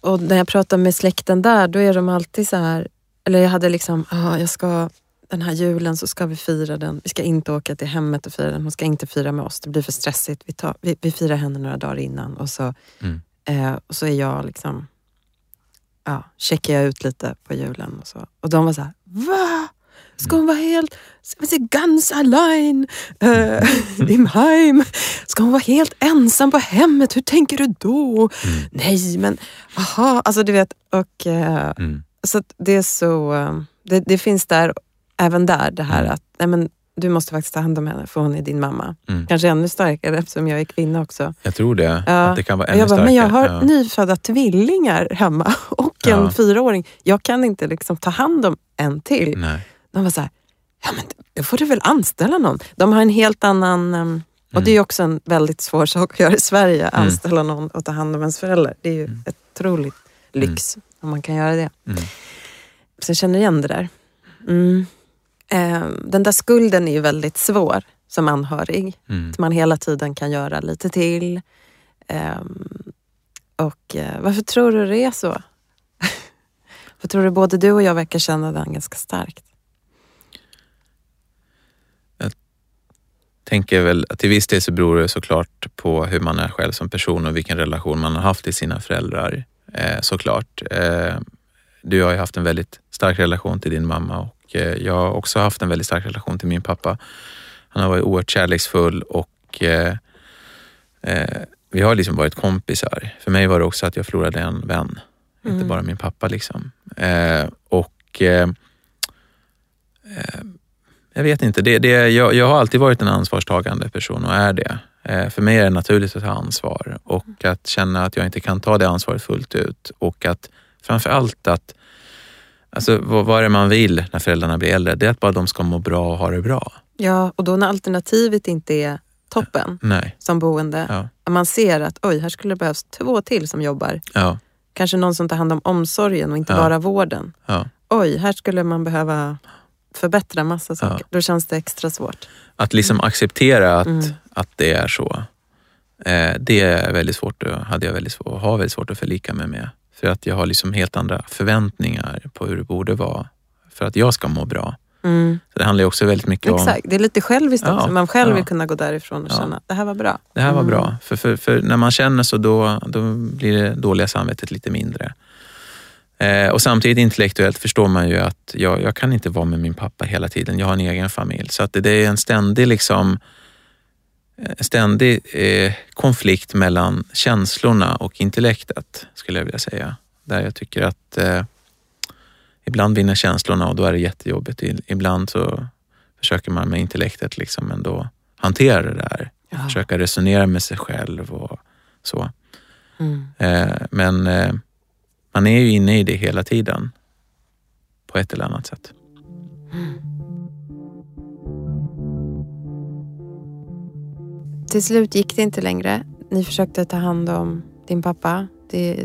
och när jag pratar med släkten där, då är de alltid så här, eller jag hade liksom, ah, jag ska, den här julen så ska vi fira den. Vi ska inte åka till hemmet och fira den. Hon ska inte fira med oss. Det blir för stressigt. Vi, tar, vi, vi firar henne några dagar innan och så, mm. eh, och så är jag liksom, ja, checkar jag ut lite på julen och så. Och de var så här, va? Ska hon vara helt ganz allein äh, im Heim? Ska hon vara helt ensam på hemmet? Hur tänker du då? Mm. Nej, men aha, alltså du vet. Och, äh, mm. så det är så, äh, det, det, finns där, även där, det här mm. att nej, men, du måste faktiskt ta hand om henne för hon är din mamma. Mm. Kanske ännu starkare eftersom jag är kvinna också. Jag tror det. Ja. Att det kan vara ännu jag bara, starkare. Men jag har ja. nyfödda tvillingar hemma och en ja. fyraåring. Jag kan inte liksom ta hand om en till. Nej. De var så här, Ja, men då får du väl anställa någon. De har en helt annan... Um, och det är ju också en väldigt svår sak att göra i Sverige, Mm. anställa någon och ta hand om ens förälder. Det är ju ett otroligt lyx om man kan göra det. Mm. Så jag känner igen det där. Mm. Eh, den där skulden är ju väldigt svår som anhörig. Mm. Att man hela tiden kan göra lite till. Ehm, och eh, varför tror du det är så? För tror du både du och jag verkar känna den ganska starkt? Tänker väl att till viss del så beror det såklart på hur man är själv som person och vilken relation man har haft till sina föräldrar. Eh, såklart. Eh, du har ju haft en väldigt stark relation till din mamma och eh, jag har också haft en väldigt stark relation till min pappa. Han har varit oerhört kärleksfull och eh, eh, vi har liksom varit kompisar. För mig var det också att jag förlorade en vän, inte Mm. bara min pappa. liksom. Eh, och eh, jag vet inte. Det, det, jag, jag har alltid varit en ansvarstagande person och är det. Eh, för mig är det naturligt att ta ansvar och att känna att jag inte kan ta det ansvaret fullt ut och att framför allt att Alltså vad, vad är det man vill när föräldrarna blir äldre? Det är att bara de ska må bra och ha det bra. Ja, och då när alternativet inte är toppen Nej. som boende. Ja. Man ser att oj, här skulle det behövas två till som jobbar. Ja. Kanske någon som tar hand om omsorgen och inte Ja. bara vården. Ja. Oj, här skulle man behöva förbättra massa saker. Då känns det extra svårt. Att liksom acceptera att, Mm. att det är så. Eh, det är väldigt svårt, att- hade jag väldigt svårt, har väldigt svårt att förlika mig med. För att jag har liksom helt andra förväntningar på hur det borde vara för att jag ska må bra. Mm. Så det handlar också väldigt mycket om Exakt, det är lite själviskt Ja, också. Man själv ja. vill kunna gå därifrån och Ja. känna att det här var bra. Det här var Mm. bra. För, för, för när man känner så då, då blir det dåliga samvetet lite mindre. Eh, och samtidigt intellektuellt förstår man ju att jag, jag kan inte vara med min pappa hela tiden. Jag har en egen familj. Så att det, det är en ständig, liksom, en ständig eh, konflikt mellan känslorna och intellektet, skulle jag vilja säga. Där jag tycker att eh, ibland vinner känslorna och då är det jättejobbigt. Ibland så försöker man med intellektet liksom ändå hantera det där Ja. försöka resonera med sig själv och så. Mm. Eh, men eh, man är ju inne i det hela tiden på ett eller annat sätt. Till slut gick det inte längre. Ni försökte ta hand om din pappa,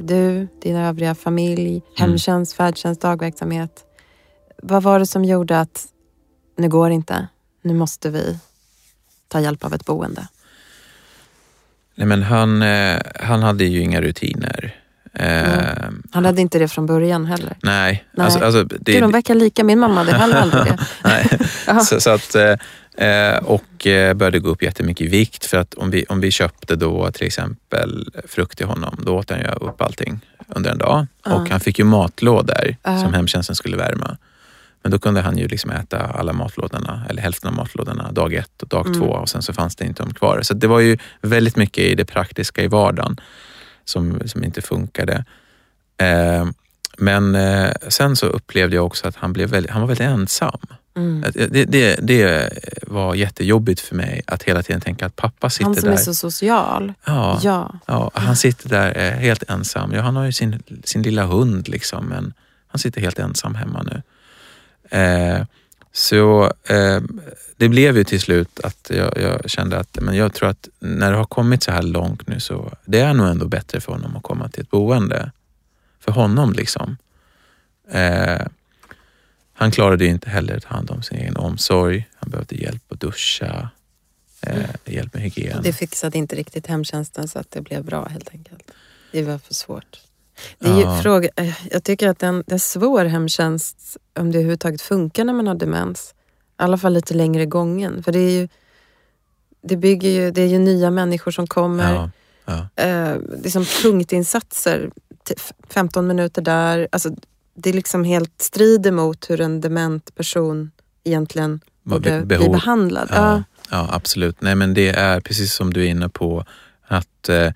du, din övriga familj, hemtjänst, färdtjänst, dagverksamhet. Vad var det som gjorde att nu går det inte, nu måste vi ta hjälp av ett boende? Nej, men han, eh, han hade ju inga rutiner. Eh, Han hade inte det från början heller. Nej, Nej. Alltså, alltså, det, Gud, de verkar lika. Min mamma hade heller aldrig det. nej. Så, så att, eh, eh, och började gå upp jättemycket i vikt för att om vi, om vi köpte då till exempel frukt till honom, då åt han ju upp allting under en dag. Ja. Och han fick ju matlådor Ja. som hemtjänsten skulle värma. Men då kunde han ju liksom äta alla matlådorna, eller hälften av matlådorna, dag ett och dag Mm. två och sen så fanns det inte de kvar. Så det var ju väldigt mycket i det praktiska i vardagen som, som inte funkade. Eh, men eh, sen så upplevde jag också att han, blev väldigt, han var väldigt ensam. Mm. Att Det, det, det var jättejobbigt för mig att hela tiden tänka att pappa sitter Han som där. är så social. ja, Ja. ja, han sitter där eh, helt ensam. Ja, han har ju sin, sin lilla hund liksom, men han sitter helt ensam hemma nu. Eh, så eh, det blev ju till slut att jag, jag kände att men jag tror att när det har kommit så här långt nu så det är nog ändå bättre för honom att komma till ett boende. För honom liksom. Eh, han klarade ju inte heller att ta hand om sin egen omsorg. Han behövde hjälp att duscha, eh, hjälp med hygien. Det fixade inte riktigt hemtjänsten så att det blev bra helt enkelt. Det var för svårt. Det är Ja. fråga, eh, jag tycker att en, det är svår hemtjänst om det överhuvudtaget funkar när man har demens. I alla fall lite längre gången. För det är ju, det bygger ju, det är ju nya människor som kommer. Ja, ja. Eh, det är som punktinsatser. T- 15 minuter där. Alltså, det är liksom helt strider mot hur en dement person egentligen borde be- bli behandlad. Ja, Ja. ja, absolut. Nej, men det är precis som du är inne på, att eh,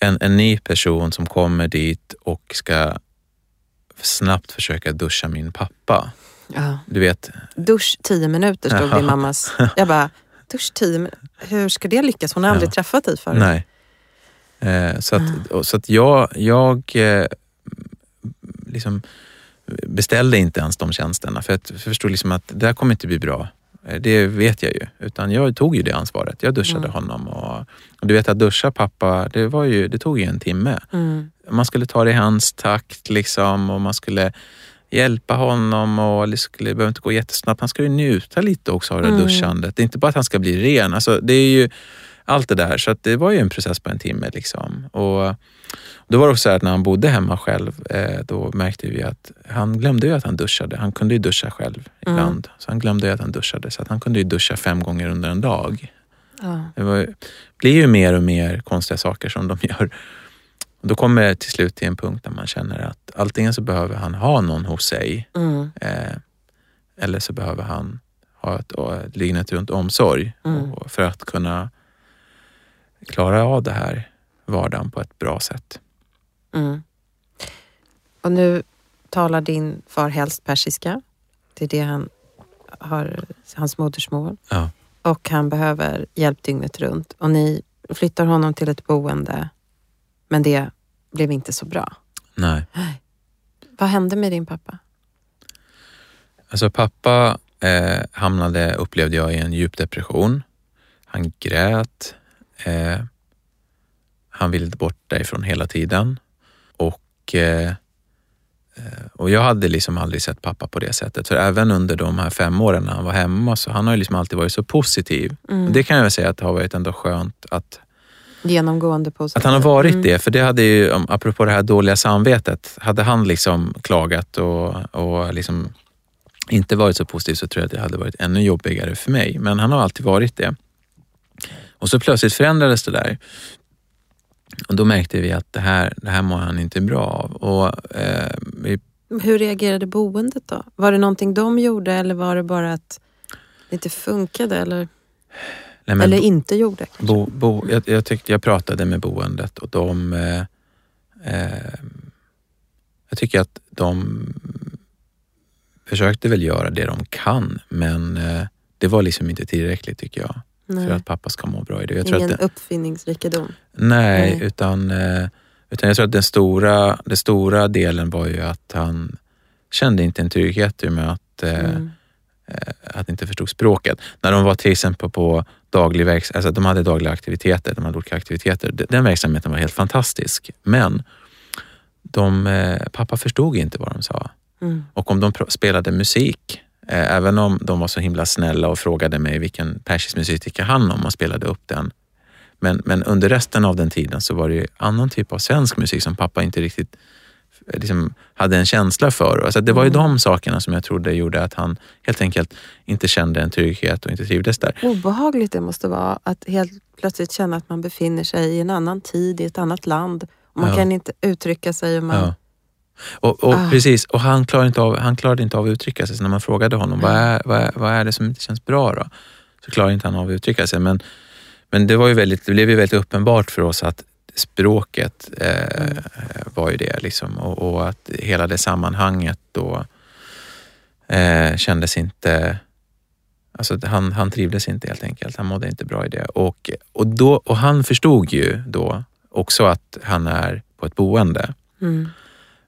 en, en ny person som kommer dit och ska snabbt försöka duscha min pappa. Ja. Du vet, Dusch 10 minuter stod Ja. din mammas. Jag bara, dusch 10 minuter? Hur ska det lyckas? Hon har aldrig Ja. träffat dig förut. nej. Eh, så att, och, så att jag, jag eh, liksom beställde inte ens de tjänsterna för jag förstod liksom att det här kommer inte bli bra. Eh, det vet jag ju. Utan jag tog ju det ansvaret. Jag duschade mm. honom. Och, och, du vet att duscha pappa, det, var ju, det tog ju en timme. Mm. Man skulle ta det i hans takt liksom och man skulle hjälpa honom och det skulle, behöver inte gå jättesnabbt. Han ska ju njuta lite också av det mm. duschandet. Det är inte bara att han ska bli ren. Alltså, det är ju allt det där. Så det var ju en process på en timme. Liksom. Och då var det också så att när han bodde hemma själv, eh, då märkte vi att han glömde ju att han duschade. Han kunde ju duscha själv mm. ibland. Så han glömde ju att han duschade. Så att han kunde ju duscha fem gånger under en dag. Ja. Det var, blir ju mer och mer konstiga saker som de gör. Och då kommer det till slut till en punkt där man känner att antingen så behöver han ha någon hos sig mm. eh, eller så behöver han ha ett, lignet runt omsorg mm. för att kunna klara av det här vardagen på ett bra sätt. Mm. Och nu talar din far helst persiska. Det är det han har, hans modersmål. Ja. Och han behöver hjälp dygnet runt. Och ni flyttar honom till ett boende, men det blev inte så bra. Nej. Vad hände med din pappa? Alltså pappa eh, hamnade, upplevde jag, i en djup depression. Han grät. Eh, han ville bort därifrån hela tiden. Och, eh, eh, och jag hade liksom aldrig sett pappa på det sättet. För även under de här fem åren när han var hemma så han har liksom alltid varit så positiv. Mm. Det kan jag säga att det har varit ändå skönt att Genomgående positiv. Att han har varit mm. det. För det hade ju, apropå det här dåliga samvetet, hade han liksom klagat och, och liksom inte varit så positiv så tror jag att det hade varit ännu jobbigare för mig. Men han har alltid varit det. Och så plötsligt förändrades det där. Och då märkte vi att det här, det här mår han inte bra av. Och, eh, vi... Hur reagerade boendet då? Var det någonting de gjorde eller var det bara att det inte funkade? Eller, Nej, eller inte gjorde? Bo, bo, jag, jag, tyckte, jag pratade med boendet och de... Eh, eh, jag tycker att de försökte väl göra det de kan men eh, det var liksom inte tillräckligt tycker jag. Nej. för att pappa ska må bra i det. Jag Ingen det, uppfinningsrikedom? Nej, nej. Utan, eh, utan jag tror att den stora, den stora delen var ju att han kände inte en trygghet i med att, eh, mm. eh, att inte förstod språket. När de var till exempel på daglig verksamhet, alltså de hade dagliga aktiviteter, de hade olika aktiviteter. Den verksamheten var helt fantastisk. Men de, pappa förstod inte vad de sa. Mm. Och om de spelade musik även om de var så himla snälla och frågade mig vilken persisk musik tycker han om och spelade upp den. Men, men under resten av den tiden så var det annan typ av svensk musik som pappa inte riktigt eh, liksom, hade en känsla för. Alltså det var ju mm. de sakerna som jag trodde gjorde att han helt enkelt inte kände en trygghet och inte trivdes där. Obehagligt det måste vara att helt plötsligt känna att man befinner sig i en annan tid, i ett annat land. Och man ja. kan inte uttrycka sig. Och man... Ja. Och, och ah. Precis, och han klarade, inte av, han klarade inte av att uttrycka sig. Så när man frågade honom, mm. vad, är, vad, är, vad är det som inte känns bra då? Så klarade inte han av att uttrycka sig. Men, men det, var ju väldigt, det blev ju väldigt uppenbart för oss att språket eh, mm. var ju det. Liksom, och, och, att hela det sammanhanget då eh, kändes inte... Alltså han, han trivdes inte helt enkelt. Han mådde inte bra i det. Och, och, då, och han förstod ju då också att han är på ett boende. Mm.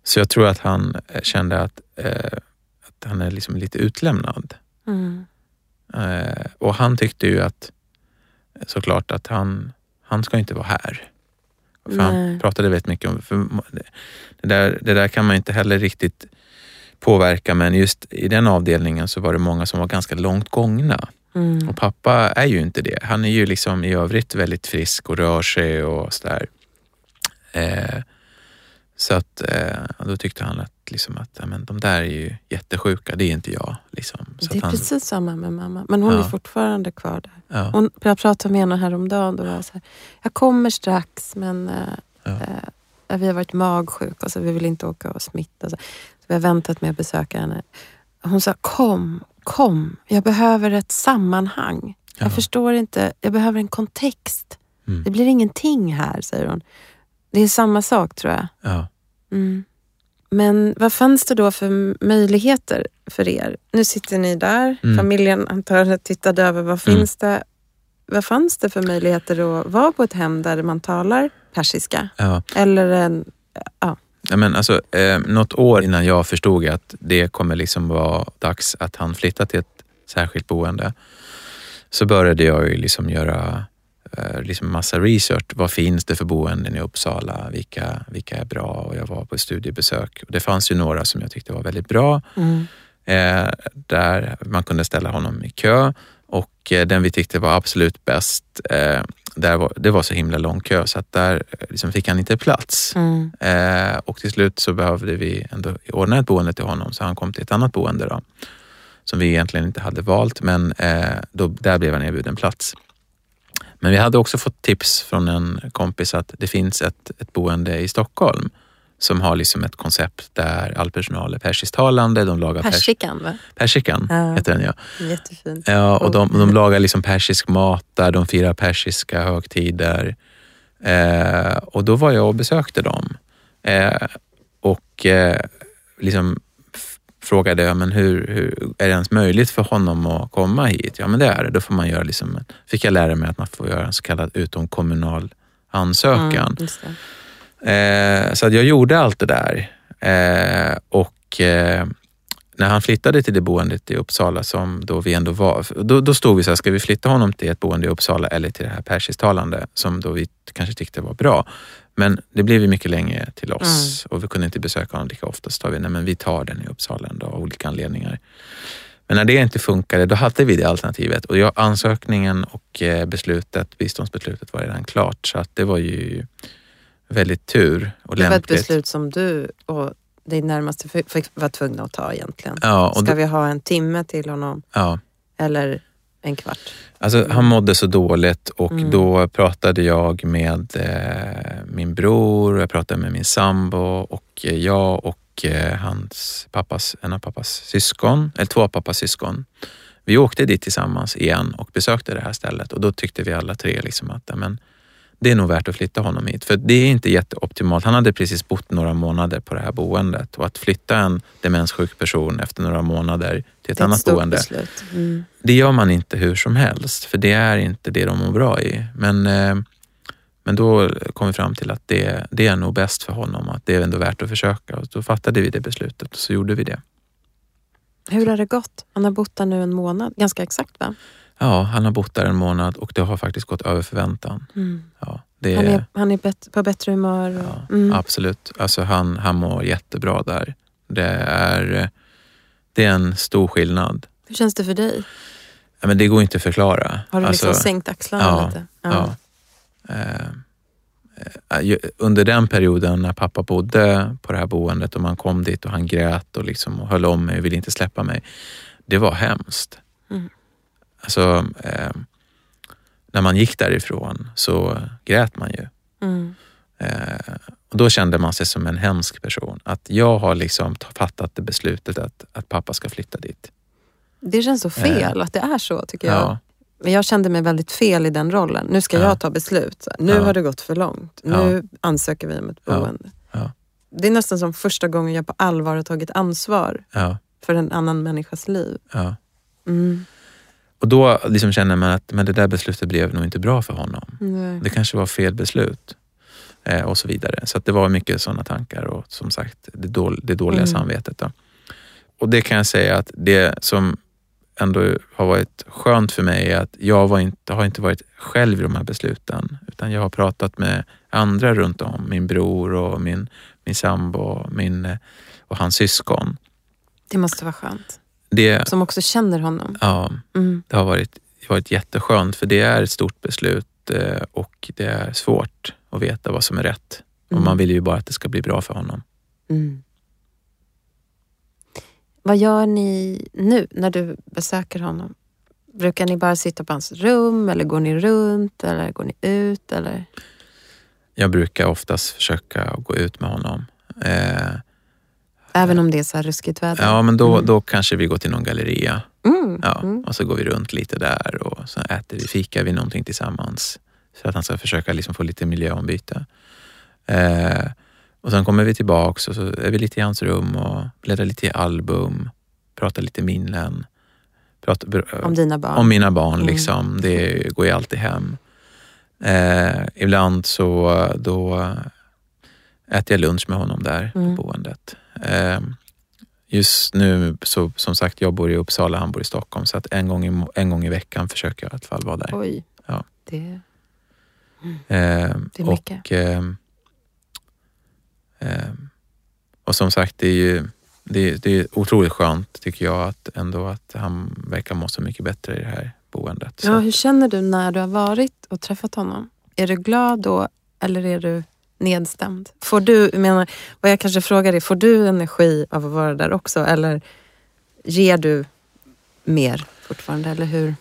Så jag tror att han eh, kände att, eh, att han är liksom lite utlämnad. Mm. Eh, och han tyckte ju att såklart att han, han ska inte vara här. För han pratade väldigt mycket om, för det, där, det där kan man inte heller riktigt påverka men just i den avdelningen så var det många som var ganska långt gångna. Mm. Och pappa är ju inte det. Han är ju liksom i övrigt väldigt frisk och rör sig och sådär. Eh, så att, eh, då tyckte han att, liksom att ja, men de där är ju jättesjuka, det är inte jag. Liksom. Så det är han, precis samma med mamma, men hon ja. är fortfarande kvar där. Ja. Hon, jag pratade med henne häromdagen, då var jag så här, jag kommer strax men eh, eh, vi har varit magsjuka så vi vill inte åka och smitta. Så, så vi har väntat med att besöka henne. Hon sa, kom, kom, jag behöver ett sammanhang. Jag förstår inte, jag behöver en kontext. Mm. Det blir ingenting här, säger hon. Det är samma sak tror jag. Ja. Mm. Men vad fanns det då för möjligheter för er? Nu sitter ni där, mm. familjen antagligen tittade över. Vad mm. finns det? Vad fanns det för möjligheter att vara på ett hem där man talar persiska? Ja. Eller en, ja. Ja, men alltså, eh, något år innan jag förstod att det kommer liksom vara dags att han flyttar till ett särskilt boende så började jag ju liksom göra liksom massa research. Vad finns det för boenden i Uppsala? Vilka, vilka är bra? Och jag var på studiebesök. Det fanns ju några som jag tyckte var väldigt bra. Mm. Eh, där man kunde ställa honom i kö och eh, den vi tyckte var absolut bäst, eh, där var, det var så himla lång kö så att där eh, liksom fick han inte plats. Mm. Eh, och till slut så behövde vi ändå ordna ett boende till honom så han kom till ett annat boende då, som vi egentligen inte hade valt men eh, då, där blev han erbjuden plats. Men vi hade också fått tips från en kompis att det finns ett, ett boende i Stockholm som har liksom ett koncept där all personal är persisktalande. De lagar pers- Persikan, va? persikan, Ja. heter den ja. Jättefint. Ja, och de, de lagar liksom persisk mat där, de firar persiska högtider. Eh, och då var jag och besökte dem eh, och eh, liksom frågade ja, men hur, hur är det ens möjligt för honom att komma hit? Ja, men det är det. Då får man göra liksom, fick jag lära mig att man får göra en så kallad utomkommunal ansökan. Mm. Eh, så jag gjorde allt det där. Eh, och eh, när han flyttade till det boendet i Uppsala som då vi ändå var, då, då stod vi så här, ska vi flytta honom till ett boende i Uppsala eller till det här persisktalande som då vi kanske tyckte var bra. Men det blev ju mycket längre till oss och vi kunde inte besöka honom lika ofta. Så tar vi, nej men vi tar den i Uppsala ändå av olika anledningar. Men när det inte funkade, då hade vi det alternativet och jag, ansökningen och eh, beslutet, biståndsbeslutet var redan klart så att det var ju väldigt tur och Det var ett lämpligt. beslut som du och din närmaste var tvungna att ta egentligen. Ja, och Ska då, vi ha en timme till honom ja. eller en kvart? Alltså, han mådde så dåligt och Mm. då pratade jag med eh, min bror, jag pratade med min sambo och eh, jag och eh, hans pappas, en av pappas syskon, eller två av pappas syskon. Vi åkte dit tillsammans igen och besökte det här stället och då tyckte vi alla tre liksom att ja, men, det är nog värt att flytta honom hit. För det är inte jätteoptimalt. Han hade precis bott några månader på det här boendet och att flytta en demenssjuk person efter några månader till ett ett annat boende. Mm. det gör man inte hur som helst, för det är inte det de mår bra i. Men, eh, men då kom vi fram till att det, det är nog bäst för honom, att det är ändå värt att försöka. Och då fattade vi det beslutet och så gjorde vi det. Hur har det gått? Han har bott där nu en månad, ganska exakt va? Ja, han har bott där en månad och det har faktiskt gått över förväntan. Mm. Ja, det Han är, är, han är bet- på bättre humör. Och, ja, mm. Absolut, alltså han, han mår jättebra där. Det är, det är en stor skillnad. Hur känns det för dig? Ja, men det går inte att förklara. Har du liksom Alltså, sänkt axlarna ja, lite? Ja. Eh, eh, under den perioden när pappa bodde på det här boendet och man kom dit och han grät och, liksom och höll om mig och ville inte släppa mig. Det var hemskt. Mm. Alltså, eh, när man gick därifrån så grät man ju. Mm. Eh, och då kände man sig som en hemsk person. Att jag har liksom ta- fattat det beslutet att, att pappa ska flytta dit. Det känns så fel att det är så tycker jag. Ja, Men jag kände mig väldigt fel i den rollen. Nu ska Ja. jag ta beslut. Nu Ja. har det gått för långt. Nu ansöker vi om ett boende. Det är nästan som första gången jag på allvar har tagit ansvar för en annan människas liv. Mm. Och då liksom känner man att men det där beslutet blev nog inte bra för honom. Nej. Det kanske var fel beslut. Eh, och så vidare. Så att det var mycket sådana tankar och som sagt det, dål, det dåliga Mm. samvetet. Då. Och det kan jag säga att det som ändå har varit skönt för mig är att jag inte, har inte varit själv i de här besluten. Utan jag har pratat med andra runt om. Min bror och min, min sambo min, eh, och hans syskon. Det måste vara skönt. Det, Som också känner honom. ja, Mm. det har varit, varit jätteskönt för det är ett stort beslut eh, och det är svårt att veta vad som är rätt. Och Mm. man vill ju bara att det ska bli bra för honom. Mm. Vad gör ni nu när du besöker honom? Brukar ni bara sitta på hans rum eller går ni runt eller går ni ut? Eller? Jag brukar oftast försöka gå ut med honom. Eh, Även om det är så här ruskigt väder? ja, men då, Mm. då kanske vi går till någon galleria Mm. ja, Mm. och så går vi runt lite där och så äter vi, fikar vi någonting tillsammans. Så att han ska försöka liksom få lite miljöombyte. Eh, och sen kommer vi tillbaks och så är vi lite i hans rum och bläddrar lite i album, pratar lite minnen. Pratar, ber- Om dina barn? Om mina barn, Mm. liksom. det går ju alltid hem. Eh, ibland så då äter jag lunch med honom där Mm. på boendet. Eh, just nu, så, som sagt, jag bor i Uppsala, han bor i Stockholm, så att en gång i, en gång i veckan försöker jag i alla fall vara där. Oj. Ja. Det, Eh, Det är mycket. och, ehm, ehm, och som sagt, det är ju det, det är otroligt skönt tycker jag att ändå att han verkar må så mycket bättre i det här boendet. Ja, hur känner du när du har varit och träffat honom? Är du glad då eller är du nedstämd? Får du, menar, vad jag kanske frågar är, får du energi av att vara där också eller ger du mer fortfarande, eller hur?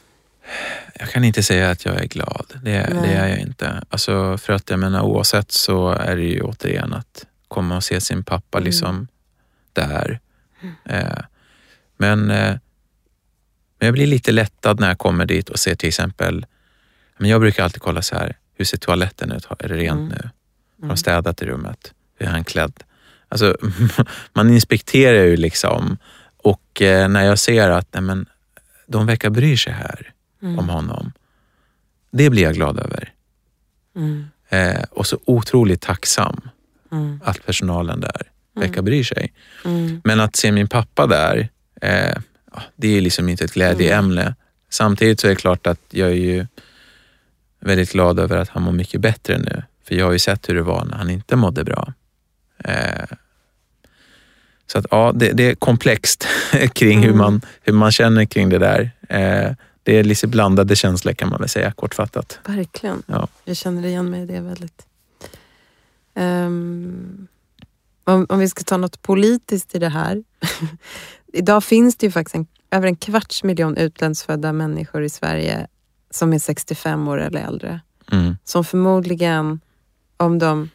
Jag kan inte säga att jag är glad. Det, det är jag inte. Alltså, för att jag menar oavsett så är det ju återigen att komma och se sin pappa Mm. liksom där. Eh, men, eh, men jag blir lite lättad när jag kommer dit och ser till exempel, men jag brukar alltid kolla så här, hur ser toaletten ut? Är det rent Mm. nu? Har de städat i rummet? Hur är han klädd? Alltså, man inspekterar ju liksom och eh, när jag ser att nej, men, de verkar bry sig här Mm. om honom. Det blir jag glad över. Mm. Eh, och så otroligt tacksam Mm. att personalen där verkar Mm. bry sig. Mm. Men att se min pappa där, eh, det är liksom inte ett glädjeämne. Samtidigt så är det klart att jag är ju väldigt glad över att han mår mycket bättre nu. För jag har ju sett hur det var när han inte mådde bra. Eh, så att ja, det, det är komplext kring hur, Mm. man, hur man känner kring det där. Eh, det är lite blandade känslor kan man väl säga kortfattat. Verkligen. Ja. Jag känner igen mig i det väldigt. Ehm, om, om vi ska ta något politiskt i det här. Idag finns det ju faktiskt en, över en kvarts miljon utlandsfödda människor i Sverige som är 65 år eller äldre. Mm. Som förmodligen, om de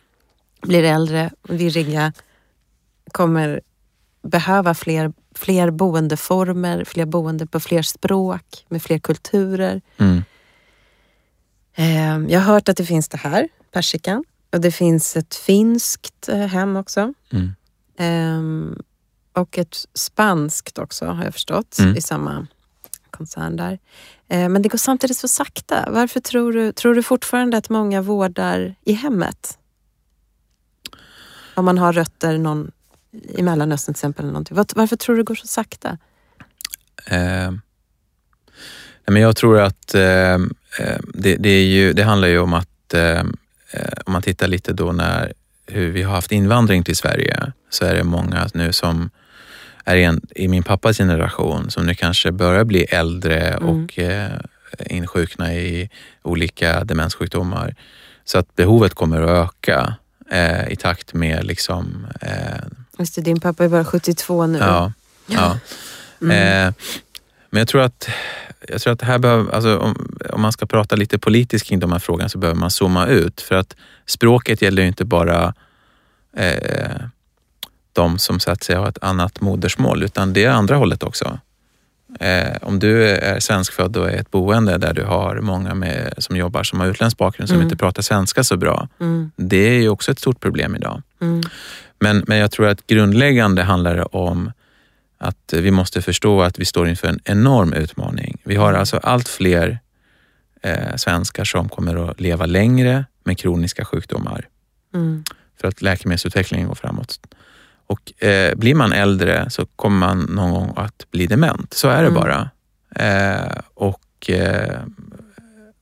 blir äldre och virriga, kommer behöva fler, fler boendeformer, fler boende på fler språk, med fler kulturer. Mm. Eh, Jag har hört att det finns det här, persikan. Och det finns ett finskt eh, hem också. Mm. Ehm, och ett spanskt också har jag förstått Mm. i samma koncern där. Eh, men det går samtidigt så sakta. Varför tror du, tror du fortfarande att många vårdar i hemmet? Om man har rötter någon, i Mellanöstern till exempel. Eller någonting. Varför tror du det går så sakta? Eh, men jag tror att eh, eh, det, det, är ju, det handlar ju om att eh, eh, om man tittar lite då när hur vi har haft invandring till Sverige så är det många nu som är en, i min pappas generation som nu kanske börjar bli äldre Mm. och eh, insjukna i olika demenssjukdomar. Så att behovet kommer att öka eh, i takt med liksom, eh, Just det, din pappa är bara 72 nu. ja, ja. Mm. Eh, men jag tror att, jag tror att det här behöver, alltså, om, om man ska prata lite politiskt kring de här frågorna så behöver man zooma ut. För att språket gäller ju inte bara eh, de som så att säga har ett annat modersmål, utan det är andra hållet också. Eh, om du är svenskfödd och är ett boende där du har många med, som jobbar som har utländsk bakgrund som Mm. inte pratar svenska så bra, Mm, det är ju också ett stort problem idag. mm, Men, men jag tror att grundläggande handlar det om att vi måste förstå att vi står inför en enorm utmaning. Vi har alltså allt fler eh, svenskar som kommer att leva längre med kroniska sjukdomar mm, för att läkemedelsutvecklingen går framåt. Och eh, blir man äldre så kommer man någon gång att bli dement. Så är det Mm. bara. Eh, och eh,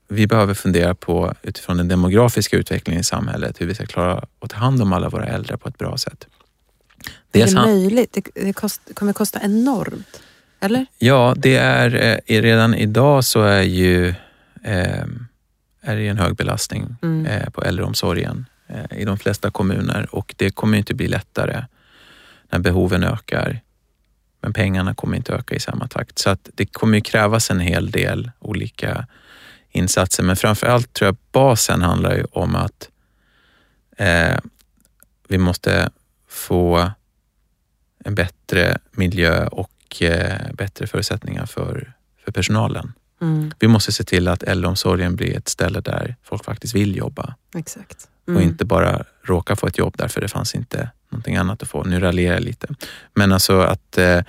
vi behöver fundera på utifrån den demografiska utvecklingen i samhället hur vi ska klara att ta hand om alla våra äldre på ett bra sätt. Är Dels det han- möjligt? Det, det kost, kommer kosta enormt. Eller? Ja, det är eh, redan idag så är ju eh, är det en hög belastning Mm. eh, på äldreomsorgen eh, i de flesta kommuner och det kommer inte bli lättare när behoven ökar. Men pengarna kommer inte öka i samma takt. Så att det kommer ju krävas en hel del olika insatser. Men framför allt tror jag basen handlar ju om att eh, vi måste få en bättre miljö och eh, bättre förutsättningar för, för personalen. Mm, Vi måste se till att äldreomsorgen blir ett ställe där folk faktiskt vill jobba exakt. och Mm. inte bara råka få ett jobb därför det fanns inte någonting annat att få. Nu raljerar jag lite. Men alltså att eh,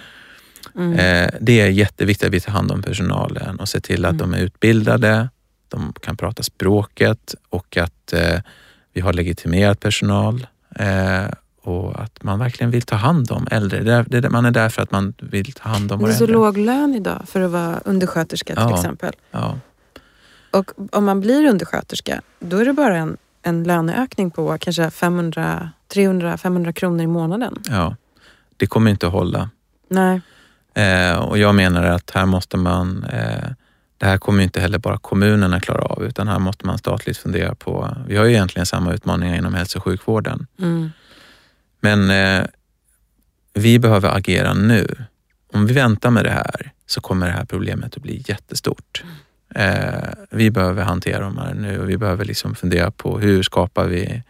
Mm. eh, det är jätteviktigt att vi tar hand om personalen och ser till att Mm. de är utbildade, de kan prata språket och att eh, vi har legitimerad personal. Eh, och att man verkligen vill ta hand om äldre. Det är, det är, man är där för att man vill ta hand om Det våra är så äldre. låg lön idag för att vara undersköterska till Ja. exempel. Ja, Och om man blir undersköterska, då är det bara en, en löneökning på kanske 500, 300-500 kronor i månaden. ja. Det kommer inte att hålla. Nej. Eh, och jag menar att här måste man, eh, det här kommer inte heller bara kommunerna klara av, utan här måste man statligt fundera på, vi har ju egentligen samma utmaningar inom hälso och sjukvården. Mm. Men eh, vi behöver agera nu. Om vi väntar med det här så kommer det här problemet att bli jättestort. Eh, vi behöver hantera de här nu och vi behöver liksom fundera på hur skapar vi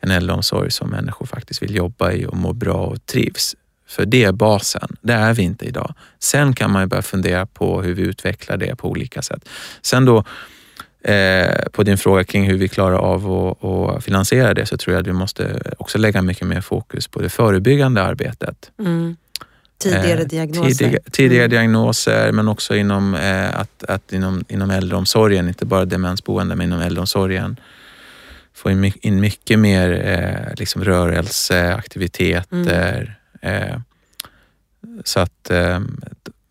en äldreomsorg som människor faktiskt vill jobba i och mår bra och trivs. För det är basen. Det är vi inte idag. Sen kan man ju börja fundera på hur vi utvecklar det på olika sätt. Sen då eh, på din fråga kring hur vi klarar av att, att finansiera det så tror jag att vi måste också lägga mycket mer fokus på det förebyggande arbetet. Mm. Tidigare Eh, diagnoser. Tidiga, tidiga Mm. diagnoser men också inom, eh, att, att inom, inom äldreomsorgen, inte bara demensboende men inom äldreomsorgen få in, my- in mycket mer eh, liksom rörelse, aktiviteter eh, så att eh,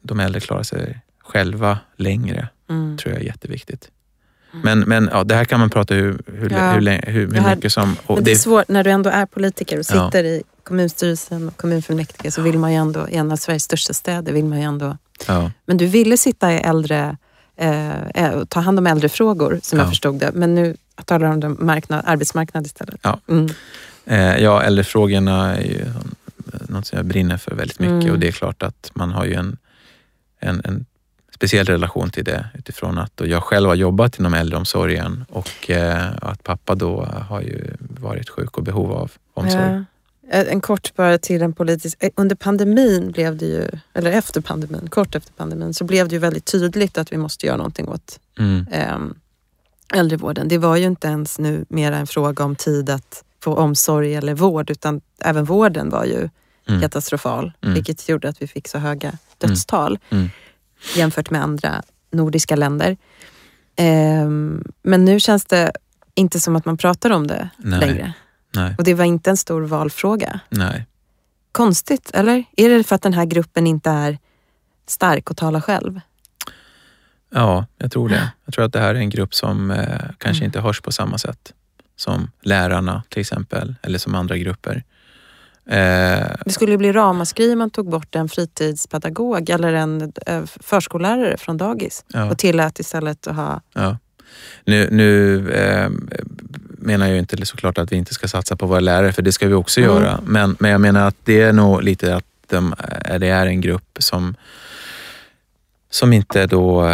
de äldre klarar sig själva längre Mm. tror jag är jätteviktigt. Men, men ja, det här kan man prata hur, hur, Ja. hur, hur, hur här- mycket som... Men det är det, svårt när du ändå är politiker och Ja. sitter i kommunstyrelsen och kommunfullmäktige så vill man ju ändå, i en av Sveriges största städer vill man ju ändå... ja, Men du ville sitta i äldre, eh, eh, ta hand om äldrefrågor som Ja. jag förstod det. Men nu talar du om den marknad, arbetsmarknad istället. Ja. Mm. Eh, ja, äldrefrågorna är ju något som jag brinner för väldigt mycket Mm. och det är klart att man har ju en, en, en speciell relation till det utifrån att jag själv har jobbat inom äldreomsorgen och eh, att pappa då har ju varit sjuk och behov av omsorg. Ja. Eh, En kort bara till en politisk... eh, Under pandemin blev det ju, eller efter pandemin, kort efter pandemin, så blev det ju väldigt tydligt att vi måste göra någonting åt Mm, eh, äldrevården. Det var ju inte ens nu mer en fråga om tid att få omsorg eller vård, utan även vården var ju mm, katastrofal, Mm. vilket gjorde att vi fick så höga dödstal mm. jämfört med andra nordiska länder. Ehm, men nu känns det inte som att man pratar om det Nej. längre. Nej, Och det var inte en stor valfråga. nej. Konstigt, eller? Är det för att den här gruppen inte är stark och talar själv? Ja, jag tror det. Jag tror att det här är en grupp som eh, kanske Mm. inte hörs på samma sätt som lärarna till exempel, eller som andra grupper. Eh, Det skulle ju bli ramaskri om man tog bort en fritidspedagog eller en eh, förskollärare från dagis ja. och tillät istället att ha... Ja. Nu, nu eh, menar jag inte såklart att vi inte ska satsa på våra lärare, för det ska vi också Mm. göra. Men, men jag menar att det är nog lite att de, eh, det är en grupp som, som inte då...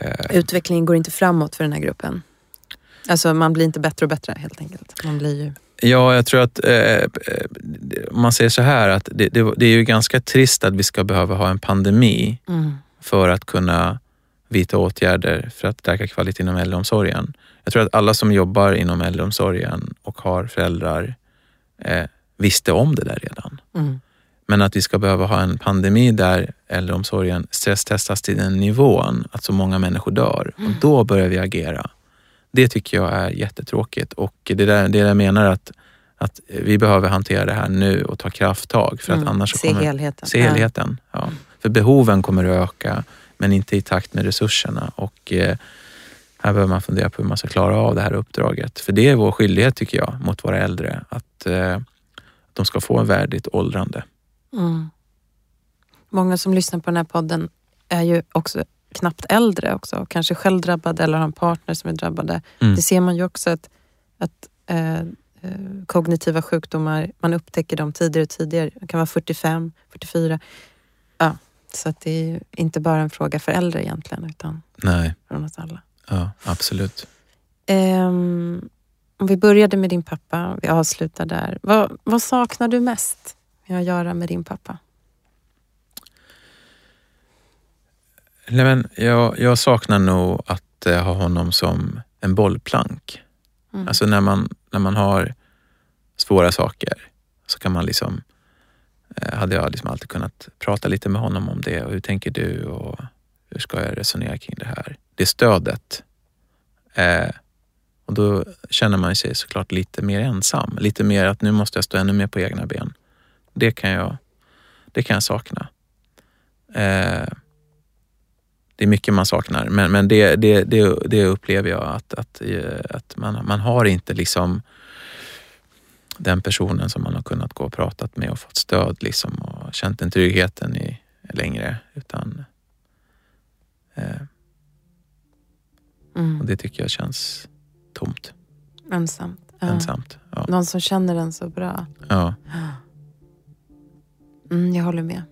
Eh, Utvecklingen går inte framåt för den här gruppen. Alltså man blir inte bättre och bättre helt enkelt. Man blir ju... ja, jag tror att eh, eh, om man säger så här att det, det, det är ju ganska trist att vi ska behöva ha en pandemi Mm. för att kunna vidta åtgärder för att stärka kvaliteten inom äldreomsorgen. Jag tror att alla som jobbar inom äldreomsorgen och har föräldrar eh, visste om det där redan. Mm. Men att vi ska behöva ha en pandemi där äldreomsorgen stresstestas till den nivån att så många människor dör och då börjar vi agera. Det tycker jag är jättetråkigt och det är där, det där jag menar att, att vi behöver hantera det här nu och ta krafttag för att Mm. annars Se kommer helheten. Se helheten. Ja. För behoven kommer att öka, men inte i takt med resurserna. Och eh, här behöver man fundera på hur man ska klara av det här uppdraget. För det är vår skyldighet, tycker jag, mot våra äldre. Att eh, de ska få en värdigt åldrande. Mm. Många som lyssnar på den här podden är ju också knappt äldre också. Kanske själv drabbade eller har en partner som är drabbade. Mm. Det ser man ju också att, att eh, eh, kognitiva sjukdomar, man upptäcker dem tidigare och tidigare. Det kan vara 45, 44. Ja, så att det är ju inte bara en fråga för äldre egentligen, utan Nej, från oss alla. ja, absolut. Ehm, om vi började med din pappa, vi avslutar där. Vad, vad saknar du mest med att göra med din pappa? Nej, men jag, jag saknar nog att eh, ha honom som en bollplank. Mm. Alltså när man, när man har svåra saker så kan man liksom, eh, hade jag liksom alltid kunnat prata lite med honom om det och hur tänker du och hur ska jag resonera kring det här? Det stödet. Eh, Och då känner man sig såklart lite mer ensam. Lite mer att nu måste jag stå ännu mer på egna ben. Det kan jag, det kan jag sakna. Eh, det är mycket man saknar, men, men det, det, det, det upplever jag att, att, eh, att man, man har inte liksom den personen som man har kunnat gå och pratat med och fått stöd liksom och känt den tryggheten i längre. Utan, eh, mm. och det tycker jag känns tomt. Ensamt. Ensamt. Ja. Någon som känner den så bra. Ja. Mm, jag håller med.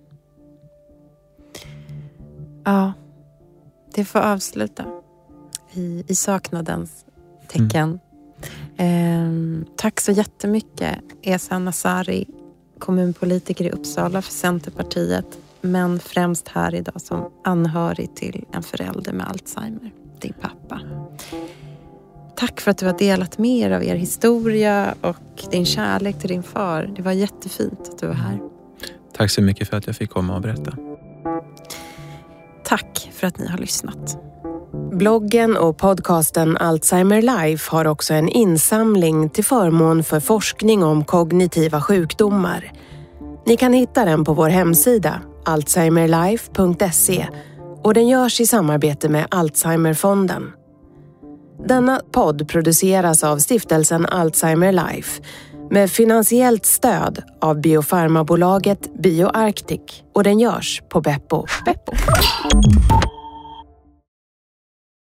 Ja, det får avsluta i, i saknadens tecken. Mm. Eh, tack så jättemycket Esa Nasari, kommunpolitiker i Uppsala för Centerpartiet, men främst här idag som anhörig till en förälder med Alzheimer, din pappa. Tack för att du har delat med er av er historia och din kärlek till din far. Det var jättefint att du var här. Tack så mycket för att jag fick komma och berätta. Tack för att ni har lyssnat. Bloggen och podcasten Alzheimer Life har också en insamling till förmån för forskning om kognitiva sjukdomar. Ni kan hitta den på vår hemsida alzheimerlife.se och den görs i samarbete med Alzheimerfonden. Denna podd produceras av stiftelsen Alzheimer Life med finansiellt stöd av biofarmabolaget BioArctic och den görs på Beppo. Beppo.